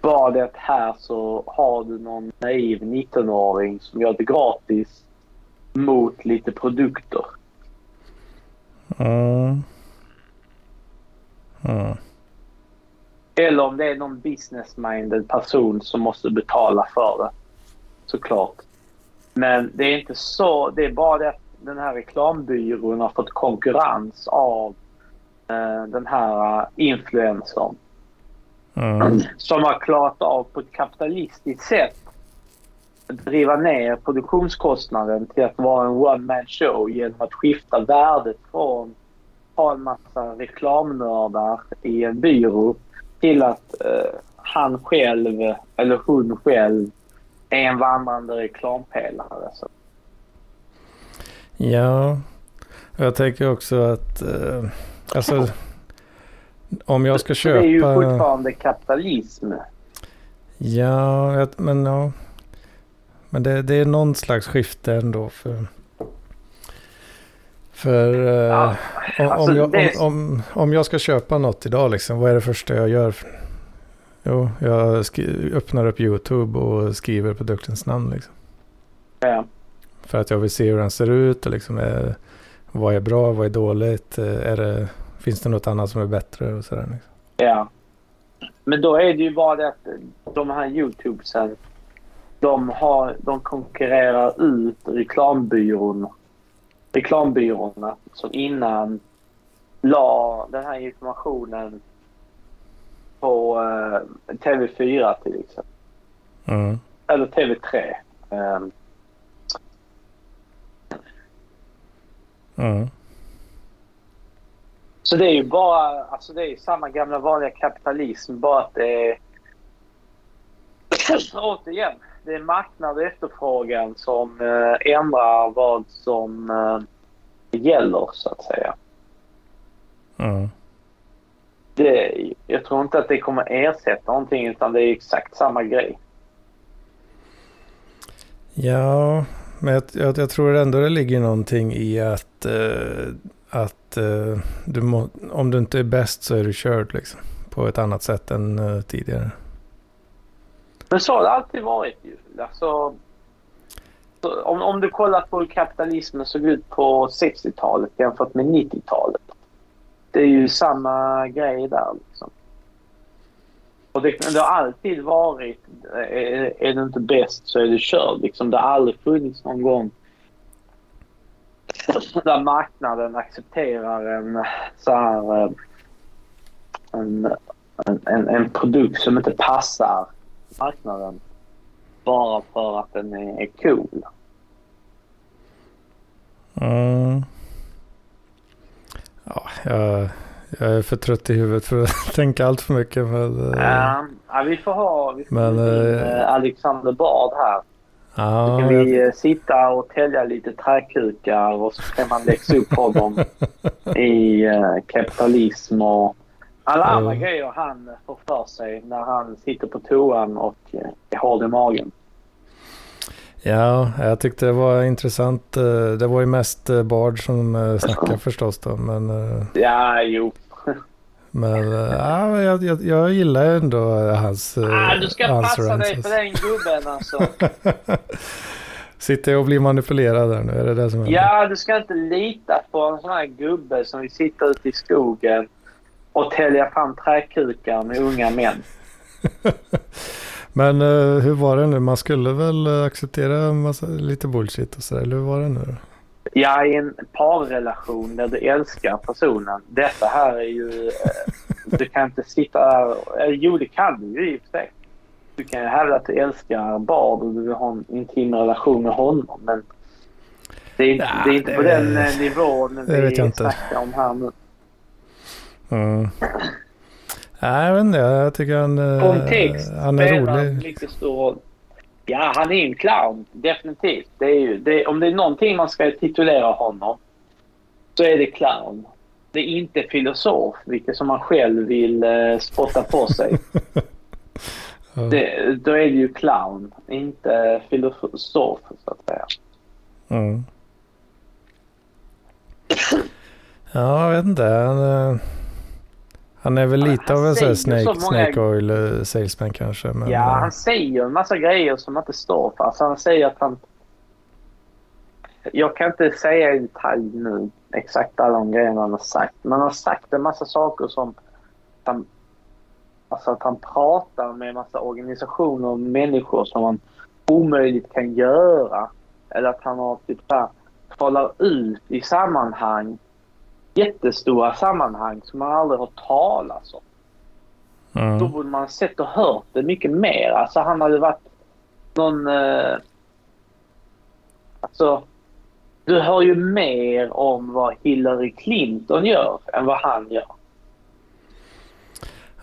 Bara det att här så har du någon naiv 19-åring som gör det gratis mot lite produkter. Mm. Mm. Eller om det är någon business-minded person som måste betala för det. Såklart. Men det är inte så. Det är bara det att den här reklambyrån har fått konkurrens av eh, den här influencern. Mm. [clears throat] Som har klarat av på ett kapitalistiskt sätt att driva ner produktionskostnaden till att vara en one-man show genom att skifta värdet från ha en massa reklamnördar i en byrå till att eh, han själv eller hon själv är en vandrande reklampelare. Så. Ja, jag tänker också att eh, alltså om jag ska Så det är ju köpa... fortfarande kapitalism. Ja, men ja. Men det, det är någon slags skifte ändå för... För eh, Ja, om, alltså, jag, det- om, om, om jag ska köpa något idag liksom, vad är det första jag gör? Jo, jag öppnar upp YouTube och skriver produktens namn liksom. Ja. För att jag vill se hur den ser ut och liksom är, vad är bra, vad är dåligt, eh, är det, finns det något annat som är bättre och sådär. Liksom. Ja. Men då är det ju bara det att de här YouTubesen, de, har, de konkurrerar ut reklambyrån, reklambyråerna som innan la den här informationen på uh, TV4 till exempel. Mm. Eller TV3. Um, mm. Så det är ju bara, alltså det är samma gamla vanliga kapitalism bara att det är [clears throat] återigen, det är marknad och efterfrågan som eh, ändrar vad som eh, gäller så att säga. Mm. Det, jag tror inte att det kommer ersätta någonting utan det är exakt samma grej. Ja, men jag, jag, jag tror ändå det ligger någonting i att, eh, att eh, du må, om du inte är bäst så är du körd liksom. På ett annat sätt än eh, tidigare. Men så har det alltid varit ju. Alltså, om, om du kollar på hur kapitalismen såg ut på 60-talet jämfört med 90-talet. Det är ju samma grej där liksom. Och det, det har alltid varit, eh, är, är du inte bäst så är du körd. Liksom, det har aldrig funnits någon gång där marknaden accepterar en så här, eh, en, en, en produkt som inte passar marknaden bara för att den är, cool. Mm. Ja, jag, jag är för trött i huvudet för att [laughs] tänka allt för mycket. Men, ja, ja, vi får ha vi får men, äh, Alexander Bard här. Ja, kan vi jag... sitta och tälja lite träkukar och så kan man läxa upp honom [laughs] i kapitalism och alla andra mm. grejer han får för sig när han sitter på toan och är hård i magen. Ja, jag tyckte det var intressant. Det var ju mest Bard som snackade [laughs] förstås då, men... Ja, jo. Men ja, jag, jag, jag gillar ändå hans ah, Du ska hans passa rances. dig för den gubben alltså. [laughs] Sitter jag och blir manipulerad där nu? Är det det som händer? Ja, du ska inte lita på en sån här gubbe som vill sitta ute i skogen och tälja fram träkukar med unga män. [laughs] Men uh, hur var det nu? Man skulle väl acceptera massa, lite bullshit och sådär, eller hur var det nu Ja, i en parrelation där du älskar personen. Detta här är ju... Uh, du kan inte sitta där... Uh, jo, det kan du ju i och för sig. Du kan ju hävda att du älskar Bard och du vill ha en intim relation med honom, men... Det är, ja, det är inte det, på den nivån vi snackar om här nu. Mm. Nej, jag vet inte. Jag tycker han, Kontext han är rolig. mycket stor Ja, han är en clown. Definitivt. Det är ju, det, om det är någonting man ska titulera honom så är det clown. Det är inte filosof, vilket som man själv vill eh, spotta på sig. [laughs] ja. det, då är det ju clown, inte filosof så att säga. Mm. Ja, jag vet inte. Han, han är väl lite av en sån snake, många... snake oil eh, salesman kanske. Men... Ja, eh, han säger en massa grejer som inte står för. Alltså han säger att han... Jag kan inte säga i detalj nu exakt alla de grejerna han har sagt. Men han har sagt en massa saker som... Han, alltså att han pratar med en massa organisationer och människor som han omöjligt kan göra. Eller att han har typ så här, talar ut i sammanhang jättestora sammanhang som man aldrig har talat om. Mm. Då borde man sett och hört det mycket mer. Alltså han hade varit någon... Eh, alltså, du hör ju mer om vad Hillary Clinton gör än vad han gör.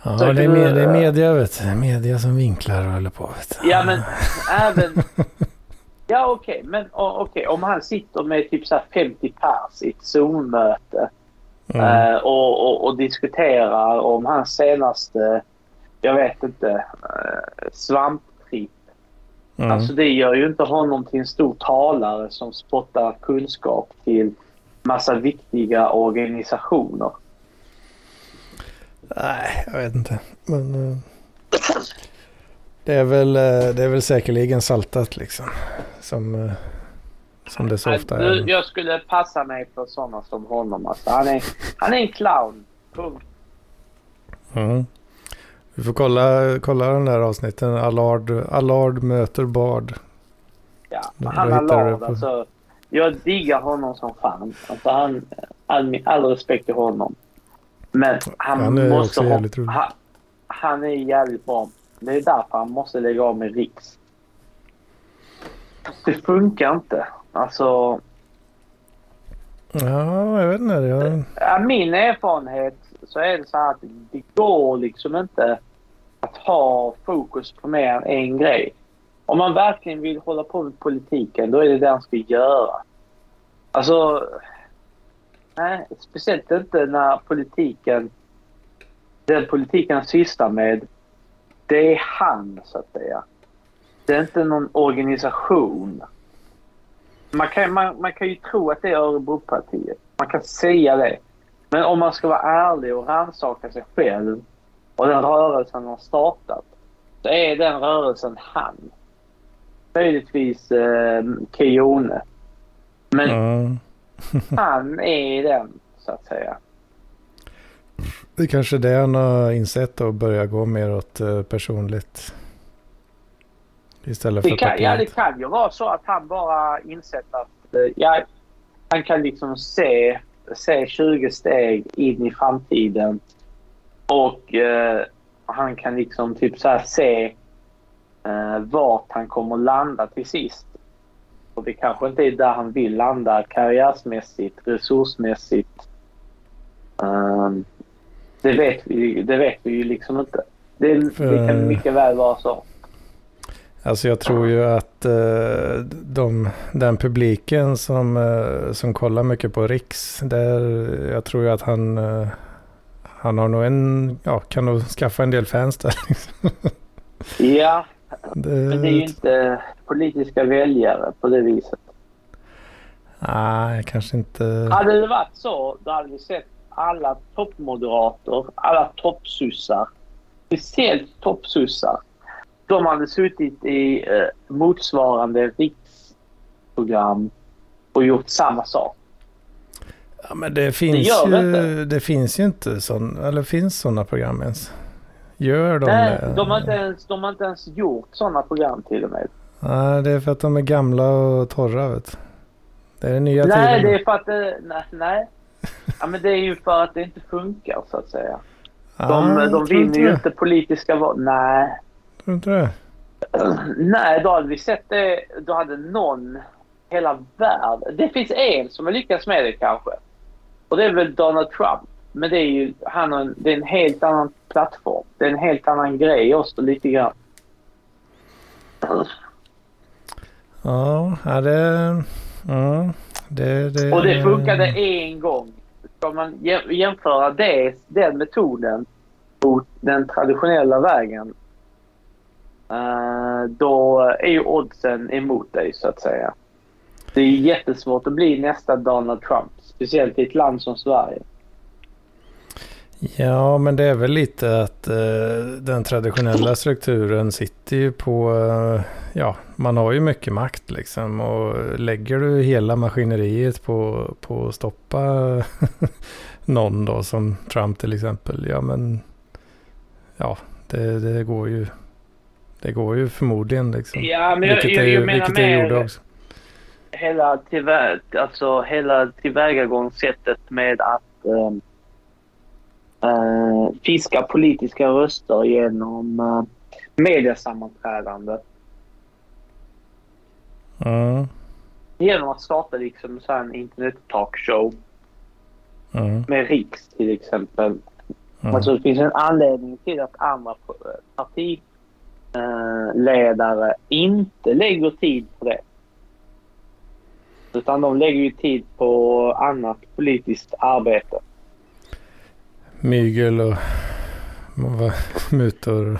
Ja, Så det är, med, det är media vet du. Media som vinklar och håller på. Vet du. Ja, men även... [laughs] Ja, okej. Okay. Men okej, okay. om han sitter med typ så 50 pers i ett Zoom-möte Mm. Uh, och, och, och, diskuterar om hans senaste, jag vet inte, uh, svamptripp. Mm. Alltså det gör ju inte honom till en stor talare som spottar kunskap till massa viktiga organisationer. Nej, jag vet inte. Men uh, det, är väl, det är väl säkerligen saltat liksom. Som Som det så ofta du, är. jag skulle passa mig för sådana som honom. Alltså, han, är, han är en clown. Punkt. Mm. Vi får kolla, kolla den där avsnitten. Allard, Allard möter Bard. Ja, Då- han på- Alltså, jag diggar honom som fan. Alltså, han, all, all respekt till honom. Men han, Han måste ha, han, han är jävligt bra. Det är därför han måste lägga av med Riks. Det funkar inte. Alltså, Ja, jag vet inte. Jag, Ja, min erfarenhet så är det så här att det går liksom inte att ha fokus på mer än en grej. Om man verkligen vill hålla på med politiken, då är det det han ska göra. Alltså, nej, speciellt inte när politiken, den politiken han sysslar med, det är han så att säga. Det är inte någon organisation. Man kan, man, man kan ju tro att det är Örebropartiet. Man kan säga det. Men om man ska vara ärlig och rannsaka sig själv och den rörelsen har startat så är den rörelsen han. Möjligtvis eh, Keyone. Men ja, [laughs] [laughs] han är den, så att säga. det är kanske är det han har insett och börja gå mer åt eh, personligt. Istället för Det kan, ja, det kan ju vara så att han bara insett att eh, ja, han kan liksom se, se 20 steg in i framtiden och eh, han kan liksom typ så se eh, vart han kommer landa till sist. Och det kanske inte är där han vill landa karriärsmässigt, resursmässigt. Um, det, vet vi, det vet vi ju liksom inte. Det, det För- kan mycket väl vara så. Alltså jag tror ju att eh, de, den publiken som, eh, som kollar mycket på Riks, där, jag tror ju att han, eh, han har nog en, ja, kan nog skaffa en del fans där. [laughs] liksom. Ja, det, Men det är ju inte politiska väljare på det viset. Nej, kanske inte. Hade det varit så, då hade vi sett alla toppmoderater, alla toppsussar, speciellt toppsussar. De hade suttit i eh, motsvarande riksprogram och gjort samma sak. Ja, men det finns, det ju, inte. det finns ju inte sån, eller finns sådana program ens? Gör de Nej, det? de har, inte ens, de har inte ens gjort sådana program till och med. Nej, det är för att de är gamla och torra vet. Det är den nya nej, tiden. det är för att det... Nej. nej. Ja, men det är ju för att det inte funkar så att säga. De, [laughs] Ah, de vinner ju inte politiska val. Nej, Tror inte det? Nej, då hade vi sett det. Då hade någon, hela världen. Det finns en som har lyckats med det kanske. Och det är väl Donald Trump. Men det är ju han har en, det är en helt annan plattform. Det är en helt annan grej också lite grann. Ja, ja, det... Ja, det, det... Och det funkade en gång. Ska man jä- jämföra det, den metoden mot den traditionella vägen. Eh, då är ju oddsen emot dig så att säga. Det är jättesvårt att bli nästa Donald Trump. Speciellt i ett land som Sverige. Ja, men det är väl lite att eh, den traditionella strukturen sitter ju på... Eh, ja, man har ju mycket makt liksom. Och lägger du hela maskineriet på, på att stoppa [laughs] någon då, som Trump till exempel. Ja, men... Ja, det, det går ju... Det går ju förmodligen liksom. Ja, men jag, vilket jag, det, jag ju- menar vilket gjorde mer också. hela, tillvä alltså, hela tillvägagångssättet med att ehm, eh, fiska politiska röster genom uh, mediasammanträdande. Mm, Genom att starta liksom så här en internet-talkshow mm, med Riks till exempel. mm. Alltså det finns en anledning till att andra partiledare inte lägger tid på det. Utan de lägger ju tid på annat politiskt arbete. Mygel och mutor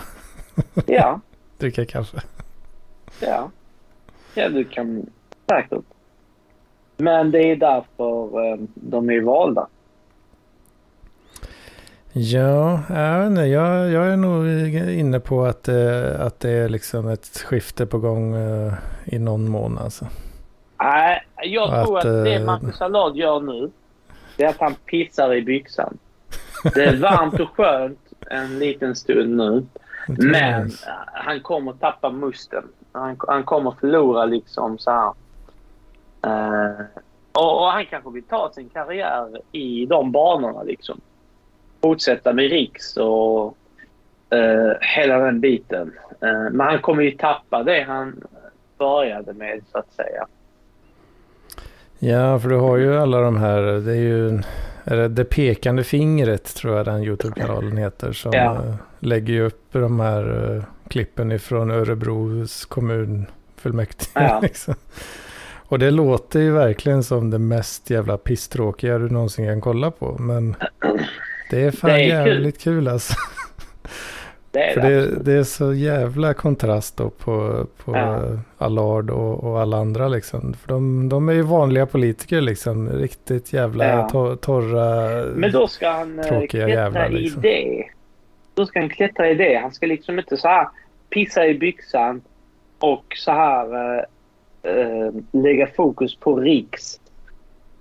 Ja, [laughs] dricka kaffe. ja. Ja, du kan säkert. Men det är därför eh, de är valda. Ja, jag, jag, jag är nog inne på att, det- att det är liksom ett skifte på gång eh, i någon mån alltså. Nej, Jag Att, tror att, det eh, Marcus Allard gör nu, det är att han pissar i byxan. Det är varmt och skönt en liten stund nu. [laughs] Men eh, han kommer tappa musten. Han, han kommer förlora liksom så här. Eh, och, och han kanske vill ta sin karriär i de banorna liksom. Fortsätta med Riks och eh, hela den biten. Eh, men han kommer ju tappa det han började med så att säga. Ja, för du har ju alla de här, det är ju är det, det pekande fingret tror jag den YouTube-kanalen heter som Ja. eh, lägger ju upp de här eh, klippen ifrån Örebros kommunfullmäktige. Ja. [laughs] liksom. Och det låter ju verkligen som det mest jävla pisstråkiga du någonsin kan kolla på. Men [clears throat] det är fan Det är kul. jävligt kul, alltså. [laughs] Det är För det. det, det är så jävla kontrast då på, på Ja. Allard och, och alla andra liksom. För de, de är ju vanliga politiker liksom. Riktigt jävla Ja. to- torra. Men då ska han eh, Tråkiga klättra jävlar, i liksom. det. Då ska han klättra i det. Han ska liksom inte så här pissa i byxan och så här eh, lägga fokus på Riks.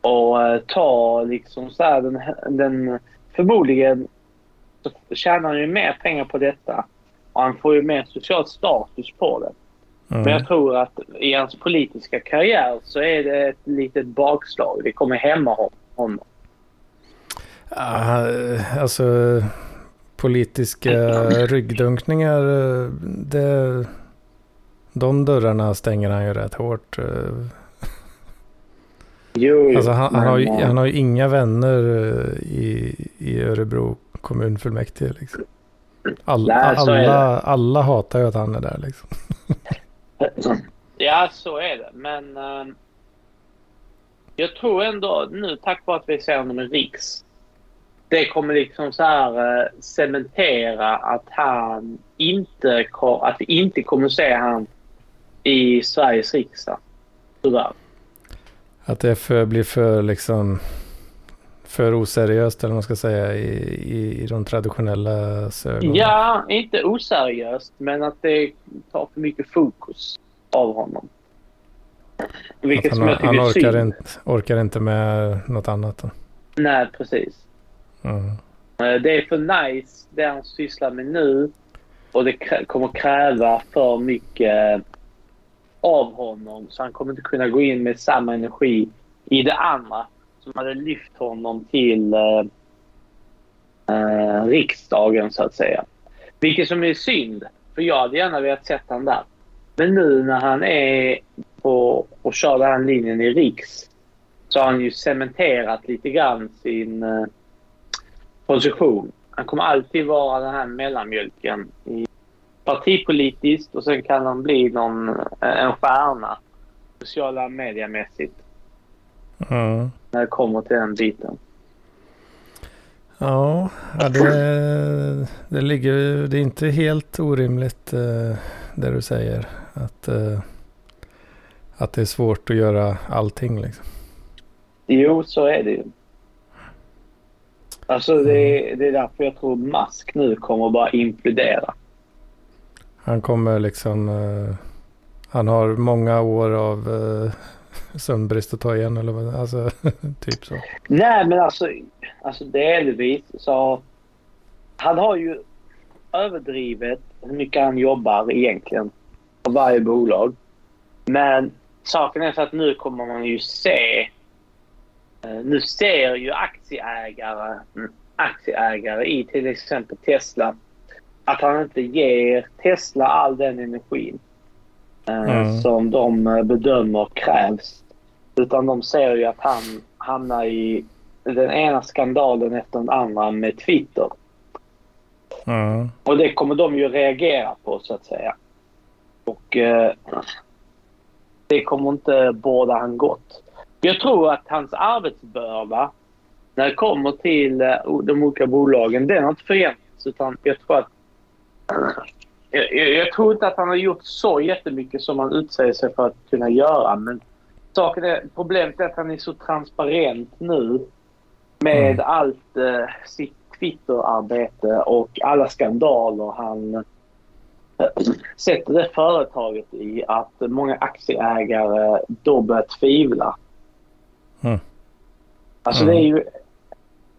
Och eh, ta liksom så här den, den förmodligen så tjänar han ju mer pengar på detta. Och han får ju mer social status på det. Mm. Men jag tror att i hans politiska karriär så är det ett litet bakslag. Det kommer hämma hon- honom. Ah, alltså politiska [clears throat] ryggdunkningar. eh, Det, de dörrarna stänger han ju rätt hårt. Jo, Alltså han, han, har ju, eh, han har ju inga vänner eh, i, i Örebro kommunfullmäktige. Liksom. All, Nej, alla, alla hatar ju att han är där. Liksom. [laughs] Ja, så är det. Men eh, jag tror ändå nu tack vare att vi ser honom i Riks. Det kommer liksom så här cementera att han inte att vi inte kommer se han i Sveriges riksdag. Tyvärr. Att det är för, blir för liksom för oseriöst eller vad man ska säga i, i, i de traditionella ögon. Ja, inte oseriöst, men att det tar för mycket fokus av honom. Vilket Att som han, jag tycker han är orkar, synd. inte, orkar inte med något annat. Då. Nej, precis. Mm. Eh, Det är för nice det han sysslar med nu och det kommer kräva för mycket av honom så han kommer inte kunna gå in med samma energi i det andra som hade lyft honom till eh, eh riksdagen så att säga. Vilket som är synd för jag hade gärna velat sett honom där. Men nu när han är på och kör den här linjen i riks så har han ju cementerat lite grann sin eh, position. Han kommer alltid vara den här mellanmjölken i partipolitiskt och sen kan han bli någon, en stjärna sociala mediemässigt Mm. när det kommer till den biten. Ja, det, det ligger det är inte helt orimligt eh, det du säger. Att, eh, att det är svårt att göra allting. Liksom. Jo, så är det ju. Alltså det, det är därför jag tror Musk nu kommer bara implodera. Han kommer liksom... Uh, han har många år av uh, [laughs] sömnbrist att ta igen eller vad Alltså [laughs] typ så. Nej, men alltså, alltså delvis så... Han har ju överdrivet hur mycket han jobbar egentligen på varje bolag. Men saken är så att nu kommer man ju se... Eh, nu ser ju aktieägare, aktieägare i till exempel Tesla att han inte ger Tesla all den energin eh, Mm. som de eh, bedömer krävs. Utan de ser ju att han hamnar i den ena skandalen efter den andra med Twitter. Mm. Och det kommer de ju reagera på så att säga. Och eh, det kommer inte båda han gott. Jag tror att hans arbetsbörda när det kommer till eh, de olika bolagen, den har inte förändrats. Utan jag tror att jag, jag, tror inte att han har gjort så jättemycket som han utsäger sig för att kunna göra. Men saken är, problemet är att han är så transparent nu med Mm. allt eh, sitt Twitter-arbete och alla skandaler han eh, sätter det företaget i att många aktieägare då börjar tvivla Mm. Alltså det är ju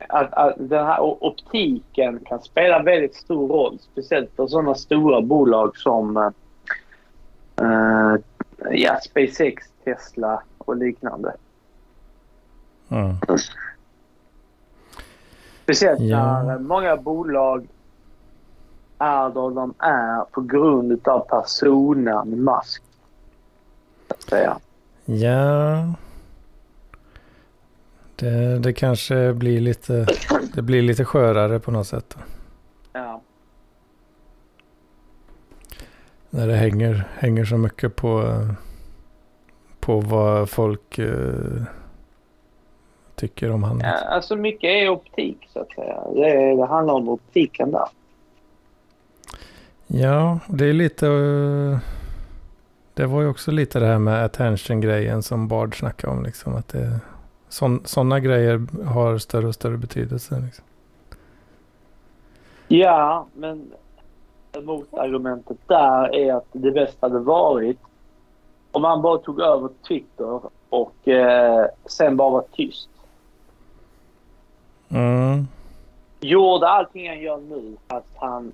att, att den här optiken kan spela väldigt stor roll. Speciellt för sådana stora bolag som eh, eh, ja, SpaceX, Tesla och liknande. Mm. Speciellt Ja. när många bolag är då de är på grund av personen Musk. Så att säga. Ja. Det, det kanske blir lite, det blir lite skörare på något sätt. Ja. När det hänger, hänger så mycket på, på vad folk eh, tycker om han. Ja, alltså mycket är optik så att säga. Det, det handlar om optiken där. Ja, det är lite... eh, Det var ju också lite det här med attention-grejen som Bard snackade om. Liksom, att det, sådana grejer har större och större betydelse. Liksom. Ja, men motargumentet där är att det bästa hade varit om man bara tog över Twitter och eh, sen bara var tyst. Mm. Gjorde allting han gör nu att han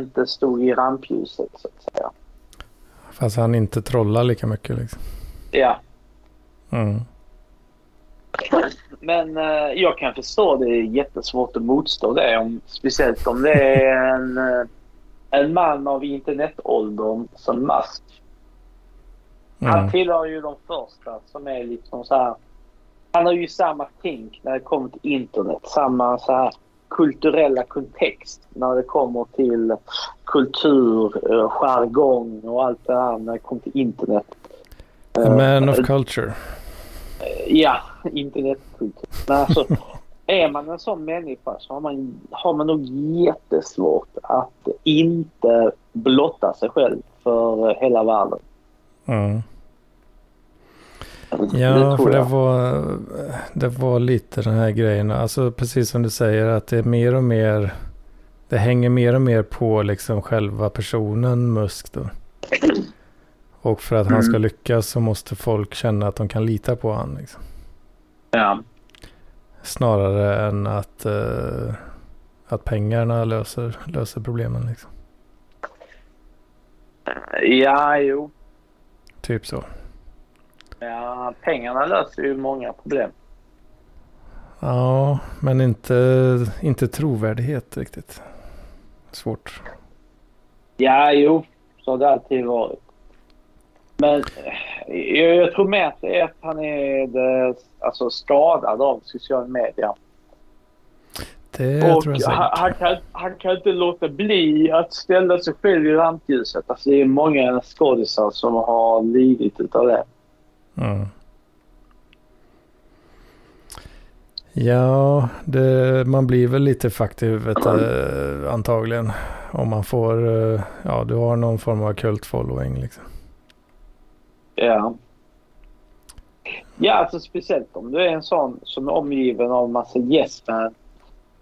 inte stod i rampljuset så att säga. Fast han inte trollar lika mycket. Liksom. Ja, Mm. Men eh, jag kan förstå det är jättesvårt att motstå det. Om, speciellt om det är en, eh, en man av internetåldern som Musk. Han Mm. tillhör ju de första som är liksom så här. Han har ju samma tänk när det kommer till internet. Samma så här kulturella kontext när det kommer till kultur, eh, jargong och allt det här när det kommer till internet. A man of culture. Ja, internetkultur. Men alltså, [laughs] är man en sån människa så har man, har man nog jättesvårt att inte blotta sig själv för eh, hela världen. Mm. Det Ja, tror för det var, det var lite den här grejen. Alltså precis som du säger att det är mer och mer. Det hänger mer och mer på liksom själva personen Musk då. [clears throat] Och för att han ska Mm. lyckas så måste folk känna att de kan lita på honom. Liksom. Ja. Snarare än att, eh, att pengarna löser, löser problemen. Liksom. ja, jo. Typ så. Ja, pengarna löser ju många problem. Ja, men inte, inte trovärdighet riktigt. Svårt. Ja, jo. Så har det alltid varit. Men eh, jag, jag tror det är att han är det, alltså, skadad av sociala medier. Det och tror jag han, han, kan, han kan inte låta bli att ställa sig själv i rampljuset. Alltså, det är många skådisar som har lidit utav det. Mm. Ja, det, man blir väl lite fucked i huvudet eh, antagligen. Om man får, eh, ja du har någon form av kult following liksom. Ja. Ja, alltså speciellt om du är en sån som är omgiven av massa man.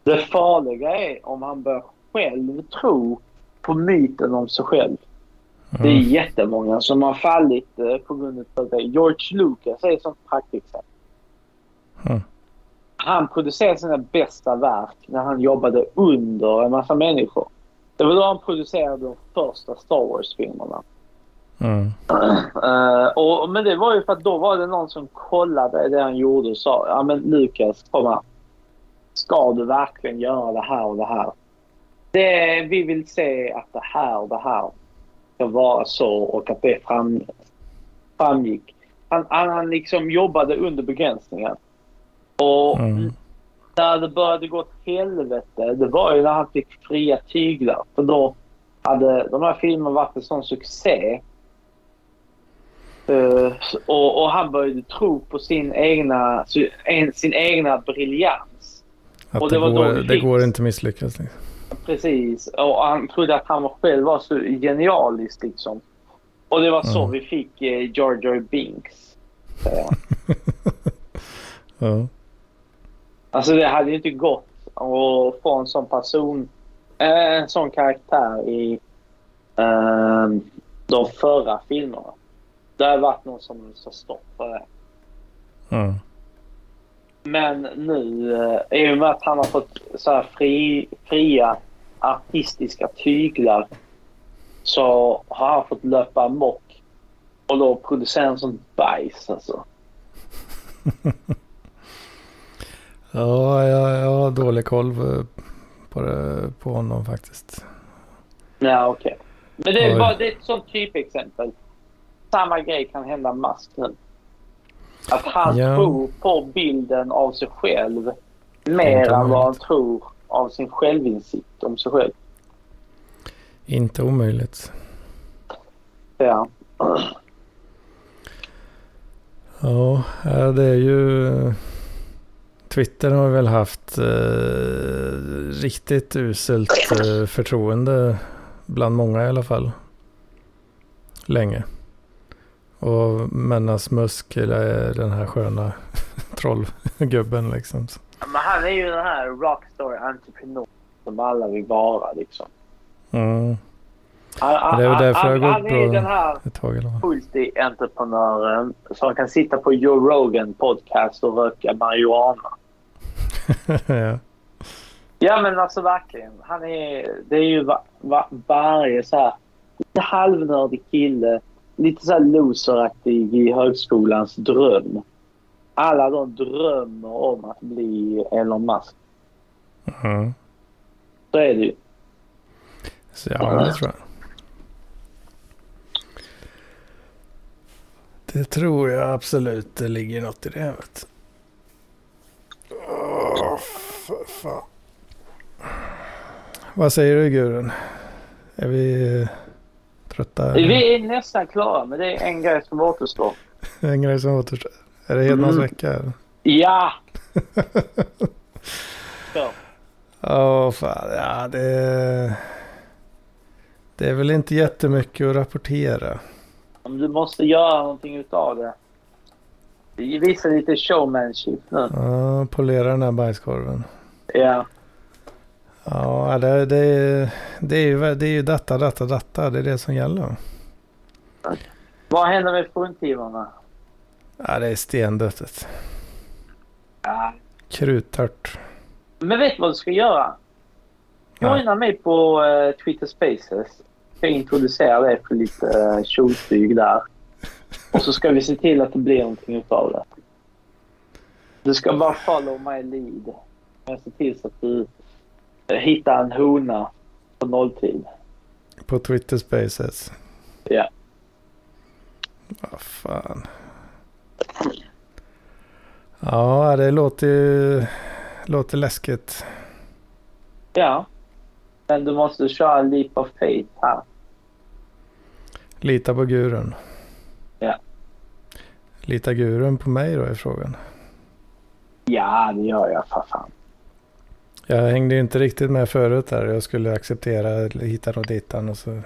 Det farliga är om han börjar själv tro på myten om sig själv. Det är Mm. jättemånga som har fallit eh, på grund av det. George Lucas är ett sånt praktexempel. Mm. Han producerade sina bästa verk när han jobbade under en massa människor. Det var då han producerade de första Star Wars-filmerna. Mm. Eh, och, men det var ju för att då var det någon som kollade det han gjorde och sa ja men Lukas, kom här. Ska du verkligen göra det här och det här? Det, vi vill se att det här och det här ska vara så och att det fram, framgick. Han, han, liksom jobbade under begränsningar. Och Mm. när det började gå åt helvete, det var ju när han fick fria tyglar. För då hade de här filmerna varit en sån succé. Eh, och, och han började tro på sin egna, sin, egna briljans. Att Och det, det går, det fick- går inte misslyckas. Liksom. Precis. Och han trodde att han själv var så genialisk liksom. Och det var så Mm. vi fick eh, Jar Jar Binks. [laughs] Ja. Alltså det hade ju inte gått att få en sån person, eh, en sån karaktär i eh, de förra filmerna. Det har varit någon som sa stopp för det. Mm. Men nu, eh, i och med att han har fått så här fri, fria artistiska tyglar så har han fått löpa amok och då producera en sån bajs alltså. [laughs] Ja, jag, jag har dålig koll på, det, på honom faktiskt. Ja, okej. Okay. Men det är, bara, det är ett sånt typexempel. Samma grej kan hända Musk nu. Att han Ja. tror på bilden av sig själv mer än vad han tror av sin självinsikt om sig själv. Inte omöjligt. Ja. Ja, ja, det är ju... Twitter har väl haft eh, riktigt uselt eh, förtroende bland många i alla fall. Länge. Och Mennas Musk är den här sköna [laughs] trollgubben liksom. Men han är ju den här rockstar entreprenör som alla vill vara liksom. Mm, Han, Det är väl därför det har gått bra. den här ett tag multi-entreprenören som kan sitta på Joe Rogan podcast och röka marijuana. [laughs] ja. Ja men alltså verkligen. Han är, det är ju va, va, varje så här lite halvnördig kille. Lite så här loseraktig i högskolans dröm. Alla de drömmer om att bli Elon Musk. Mm. Så är det ju. Så ja, det tror jag. Det tror jag absolut det ligger något i det. Vet. för fan. Vad säger du Gudrun? Är vi trötta? Vi är nästan klara men det är en grej som återstår. [laughs] En grej som återstår. Är det Hedmans Mm. vecka? eller? Ja! [laughs] Så. Åh fan, ja det... Det är väl inte jättemycket att rapportera. Du måste göra någonting utav det. Visa lite showmanship nu. Ja, polera den här bajskorven. Ja. Ja, det, det, är- det, är ju, det är ju detta, detta, detta. Det är det som gäller. Vad händer med fruntimmarna? Ja, det är stendött. Ja. Krutört. Men vet du vad du ska göra? Ja. Joina mig på eh, Twitter Spaces. Jag introducera dig för lite uh, kjoltyg där. Och så ska vi se till att det blir någonting utav det. Du ska bara follow my lead. Jag ser till så att du hittar en hona på nolltid. På Twitter Spaces. Ja. Vad fan. Ja, det låter ju låter läskigt. Ja. Men du måste köra leap of faith här. Lita på gurun. Ja. Lita gurun på mig då är frågan. Ja, det gör jag för fan. Jag hängde ju inte riktigt med förut där. Jag skulle acceptera hitan och ditan och så,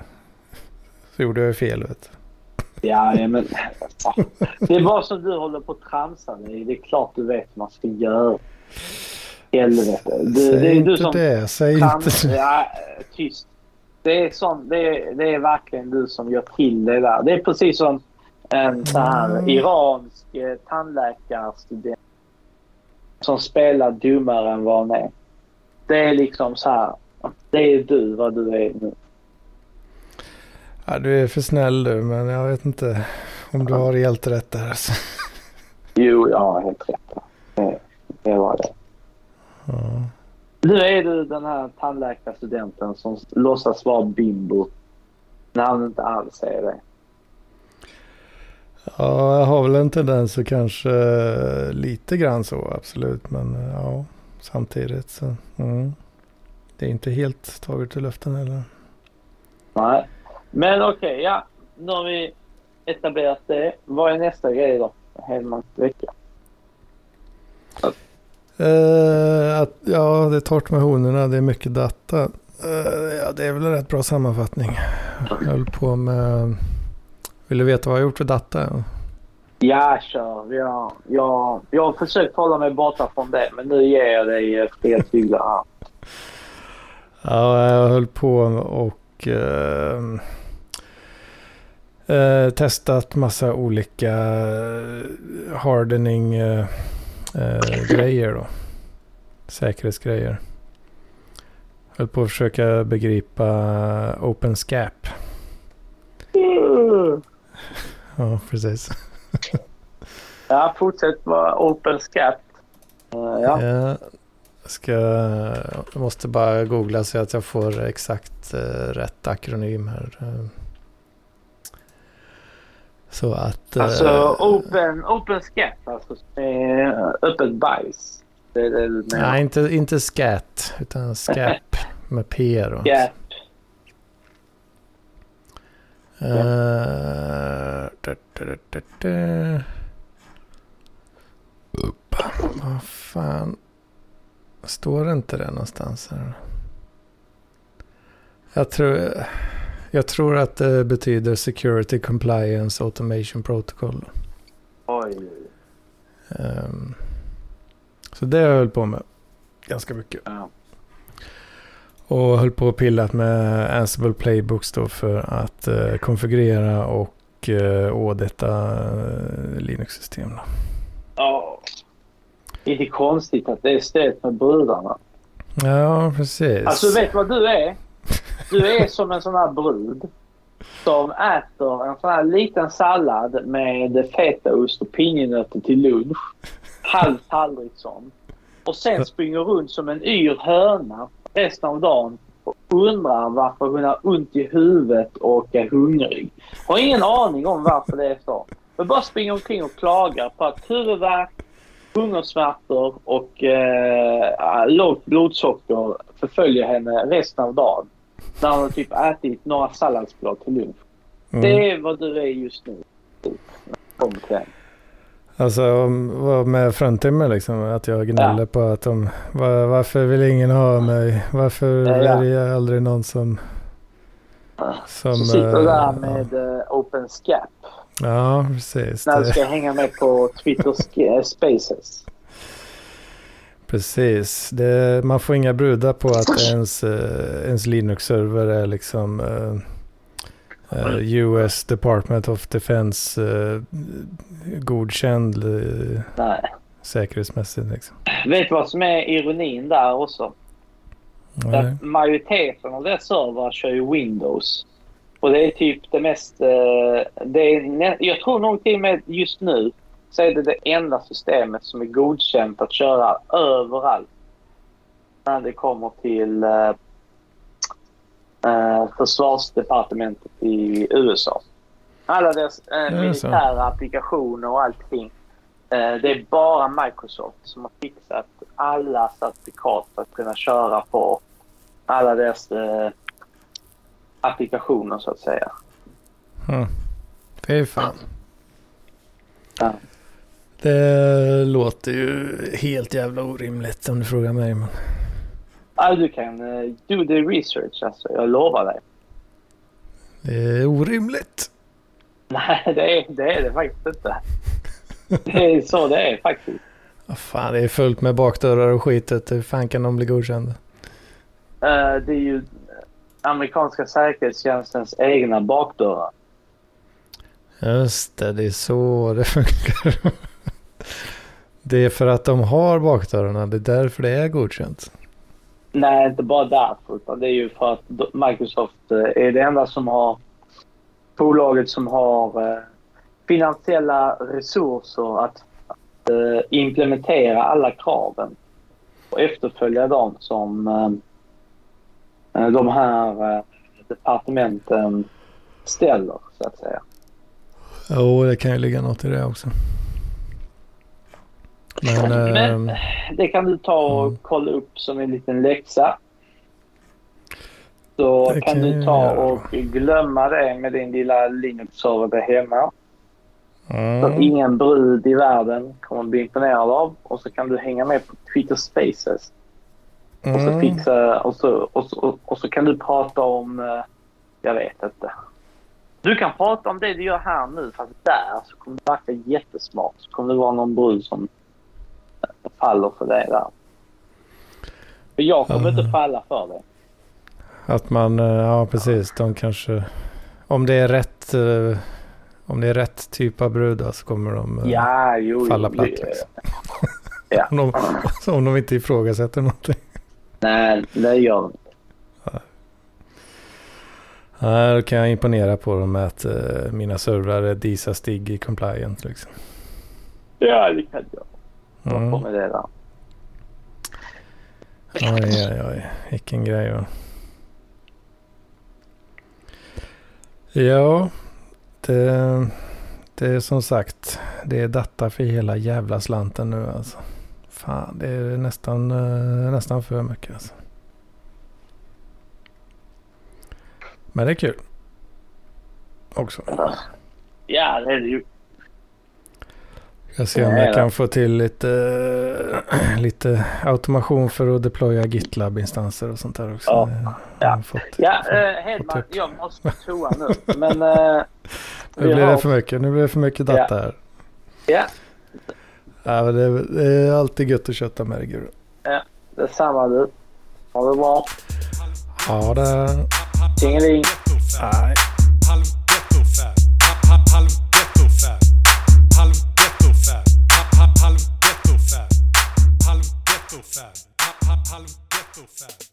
så gjorde jag fel. Vet. du. Ja, men... Det är bara som du håller på att tramsa dig. Det är klart du vet vad man ska göra. Helvete. Du, Säg det är inte du som det. Säg trams... inte. Ja, tyst. Det är, sån, det, är, det är verkligen du som gör till det där. Det är precis som en så här Mm. iransk eh, tandläkarstudent som spelar dummare än vad han är. Det är liksom så här. Det är du vad du är nu. Ja, du är för snäll du, men jag vet inte om du har helt rätt där. Alltså. Jo, jag har helt rätt. Det, det var det. Ja. Nu är du den här tandläkarstudenten som låtsas vara bimbo när han inte alls är det. ja, jag har väl en tendens att kanske lite grann så, absolut. Men ja, samtidigt så. Mm. Det är inte helt taget i luften heller. Nej. Men okej, ja. Nu har vi etablerat det. Vad är nästa grej då? Hedmans vecka. Eh, att, ja, det är torrt med honorna. Det är mycket data. Eh, ja, det är väl en rätt bra sammanfattning. Jag höll på med... Vill du veta vad jag har gjort för data? Ja, kör. Jag, jag, jag har försökt hålla mig borta från det, men nu ger jag dig eh, fria tyglar här. Ja, jag höll på och... Eh, Eh, testat massa olika eh, hardening eh, grejer då. Säkerhetsgrejer. Höll på att försöka begripa OpenSCAP. Mm. Ja, precis. Ja, fortsätt vara open scat. Uh, ja. Jag ska, jag måste bara googla så att jag får exakt uh, rätt akronym här. Uh, så att... Alltså open, open scat, alltså öppet bajs. Det är det nej, inte, inte scat, utan scap [laughs] med P då. Gap. Vad fan. Står det inte det någonstans här? Jag tror, jag tror att det betyder Security Compliance Automation Protocol. Oj. Um, så det har jag höll på med ganska mycket. Ja. Och höll på och pillat med Ansible Playbooks då för att uh, konfigurera och uh, audita uh, Linux-system. Ja. Det är inte konstigt att det är stelt med brudarna. Ja, precis. Alltså vet du vad du är? Du är som en sån här brud som äter en sån här liten sallad med fetaost och pinjenötter till lunch. Halv tallrik sån. Och sen springer runt som en yr höna resten av dagen och undrar varför hon har ont i huvudet och är hungrig. Har ingen aning om varför det är så. Men bara springer omkring och klagar på att huvudvärk, hungersmärtor och eh, lågt blodsocker förföljer henne resten av dagen. När hon typ ätit några salladsblad till lunch. Mm. Det är vad du är just nu. Kom till. Alltså vad med fruntimmer liksom. Att jag gnäller Ja. på att de... Var, varför vill ingen ha mig? Varför Ja, ja. väljer jag aldrig någon som... som Så sitter du eh, där med eh, Open Scap. Ja, precis. När du Det, ska hänga med på Twitter sk- Spaces. precis. Det, man får inga brudar på att [laughs] ens, eh, ens Linux-server är liksom... eh, eh, US Department of Defense eh, godkänd eh, Nej. säkerhetsmässigt. Liksom. Vet du vad som är ironin där också? Nej. Att majoriteten av deras servrar kör ju Windows. Och det är typ det mest... det är, jag tror nog till och med just nu så är det det enda systemet som är godkänt att köra överallt. När det kommer till eh, försvarsdepartementet i USA. Alla deras eh, militära applikationer och allting. Eh, det är bara Microsoft som har fixat alla certifikat för att kunna köra på alla deras eh, applikationer så att säga. Mm. Fy fan. Ja. Det låter ju helt jävla orimligt om du frågar mig. Men... Ja, du kan eh, do the research alltså, jag lovar dig. Det är orimligt. [laughs] Nej, det är det, är det faktiskt inte. Det är så det är faktiskt. Vad fan, det är fullt med bakdörrar och skitet. Hur fan kan de bli godkända? Eh, det är ju amerikanska säkerhetstjänstens egna bakdörrar. Just det, det är så det funkar. [laughs] Det är för att de har bakdörrarna. Det är därför det är godkänt. Nej, inte bara därför. Utan det är ju för att Microsoft eh, är det enda som har bolaget som har eh, finansiella resurser att, att implementera alla kraven och efterfölja dem som de här departementen ställer, så att säga. Jo, det kan ju ligga något i det också. Men, Men ehm, det kan du ta och Mm. kolla upp som en liten läxa. Så kan kan du ta och glömma det med din lilla Linux-server där hemma. Mm, ingen brud i världen kommer att bli imponerad av. Och så kan du hänga med på Twitter Spaces. Och så, mm, fixa, och så, och så, och så kan du prata om... eh, Jag vet inte. Du kan prata om det du gör här nu fast där så kommer du verka jättesmart. Så kommer det vara någon brud som eh, faller för det där. För jag kommer Mm. inte falla för det. Att man, eh, ja precis, de kanske... Om det är rätt, eh, Om det är rätt typ av brudar så kommer de eh, Ja, jo. falla jo, platt. det- Liksom. Ja. [laughs] om, de, om de inte ifrågasätter någonting. Nej, det gör de. Nej, då kan jag imponera på dem med att eh, mina servrar är DISA Stig i compliant. Liksom. Ja, det kan jag. Mm. Mm. Med det där. Oj, oj, oj. Vilken grej. Va? Ja, det, det är som sagt. Det är data för hela jävla slanten nu alltså. Fan, det är nästan, eh, nästan för mycket alltså. Men det är kul. Också. Ja, det är det ju. Jag ser om jag kan få till lite, [clears throat] lite automation för att deploya GitLab-instanser och sånt där också. Ja. Ja. fått- Ja, fått- eh, Hedman, jag måste [laughs] på toa nu. Men... Eh, [laughs] Nu blir har- det för mycket. Nu blir det för mycket data här. Ja, Ja, men det, det är alltid gött att kötta med dig Guru. detsamma du. Ha det bra. Ja, det... Tingeling. Nej. Halv halv ghetto-fab. Halv ghetto-fab. Halv halv ghetto-fab.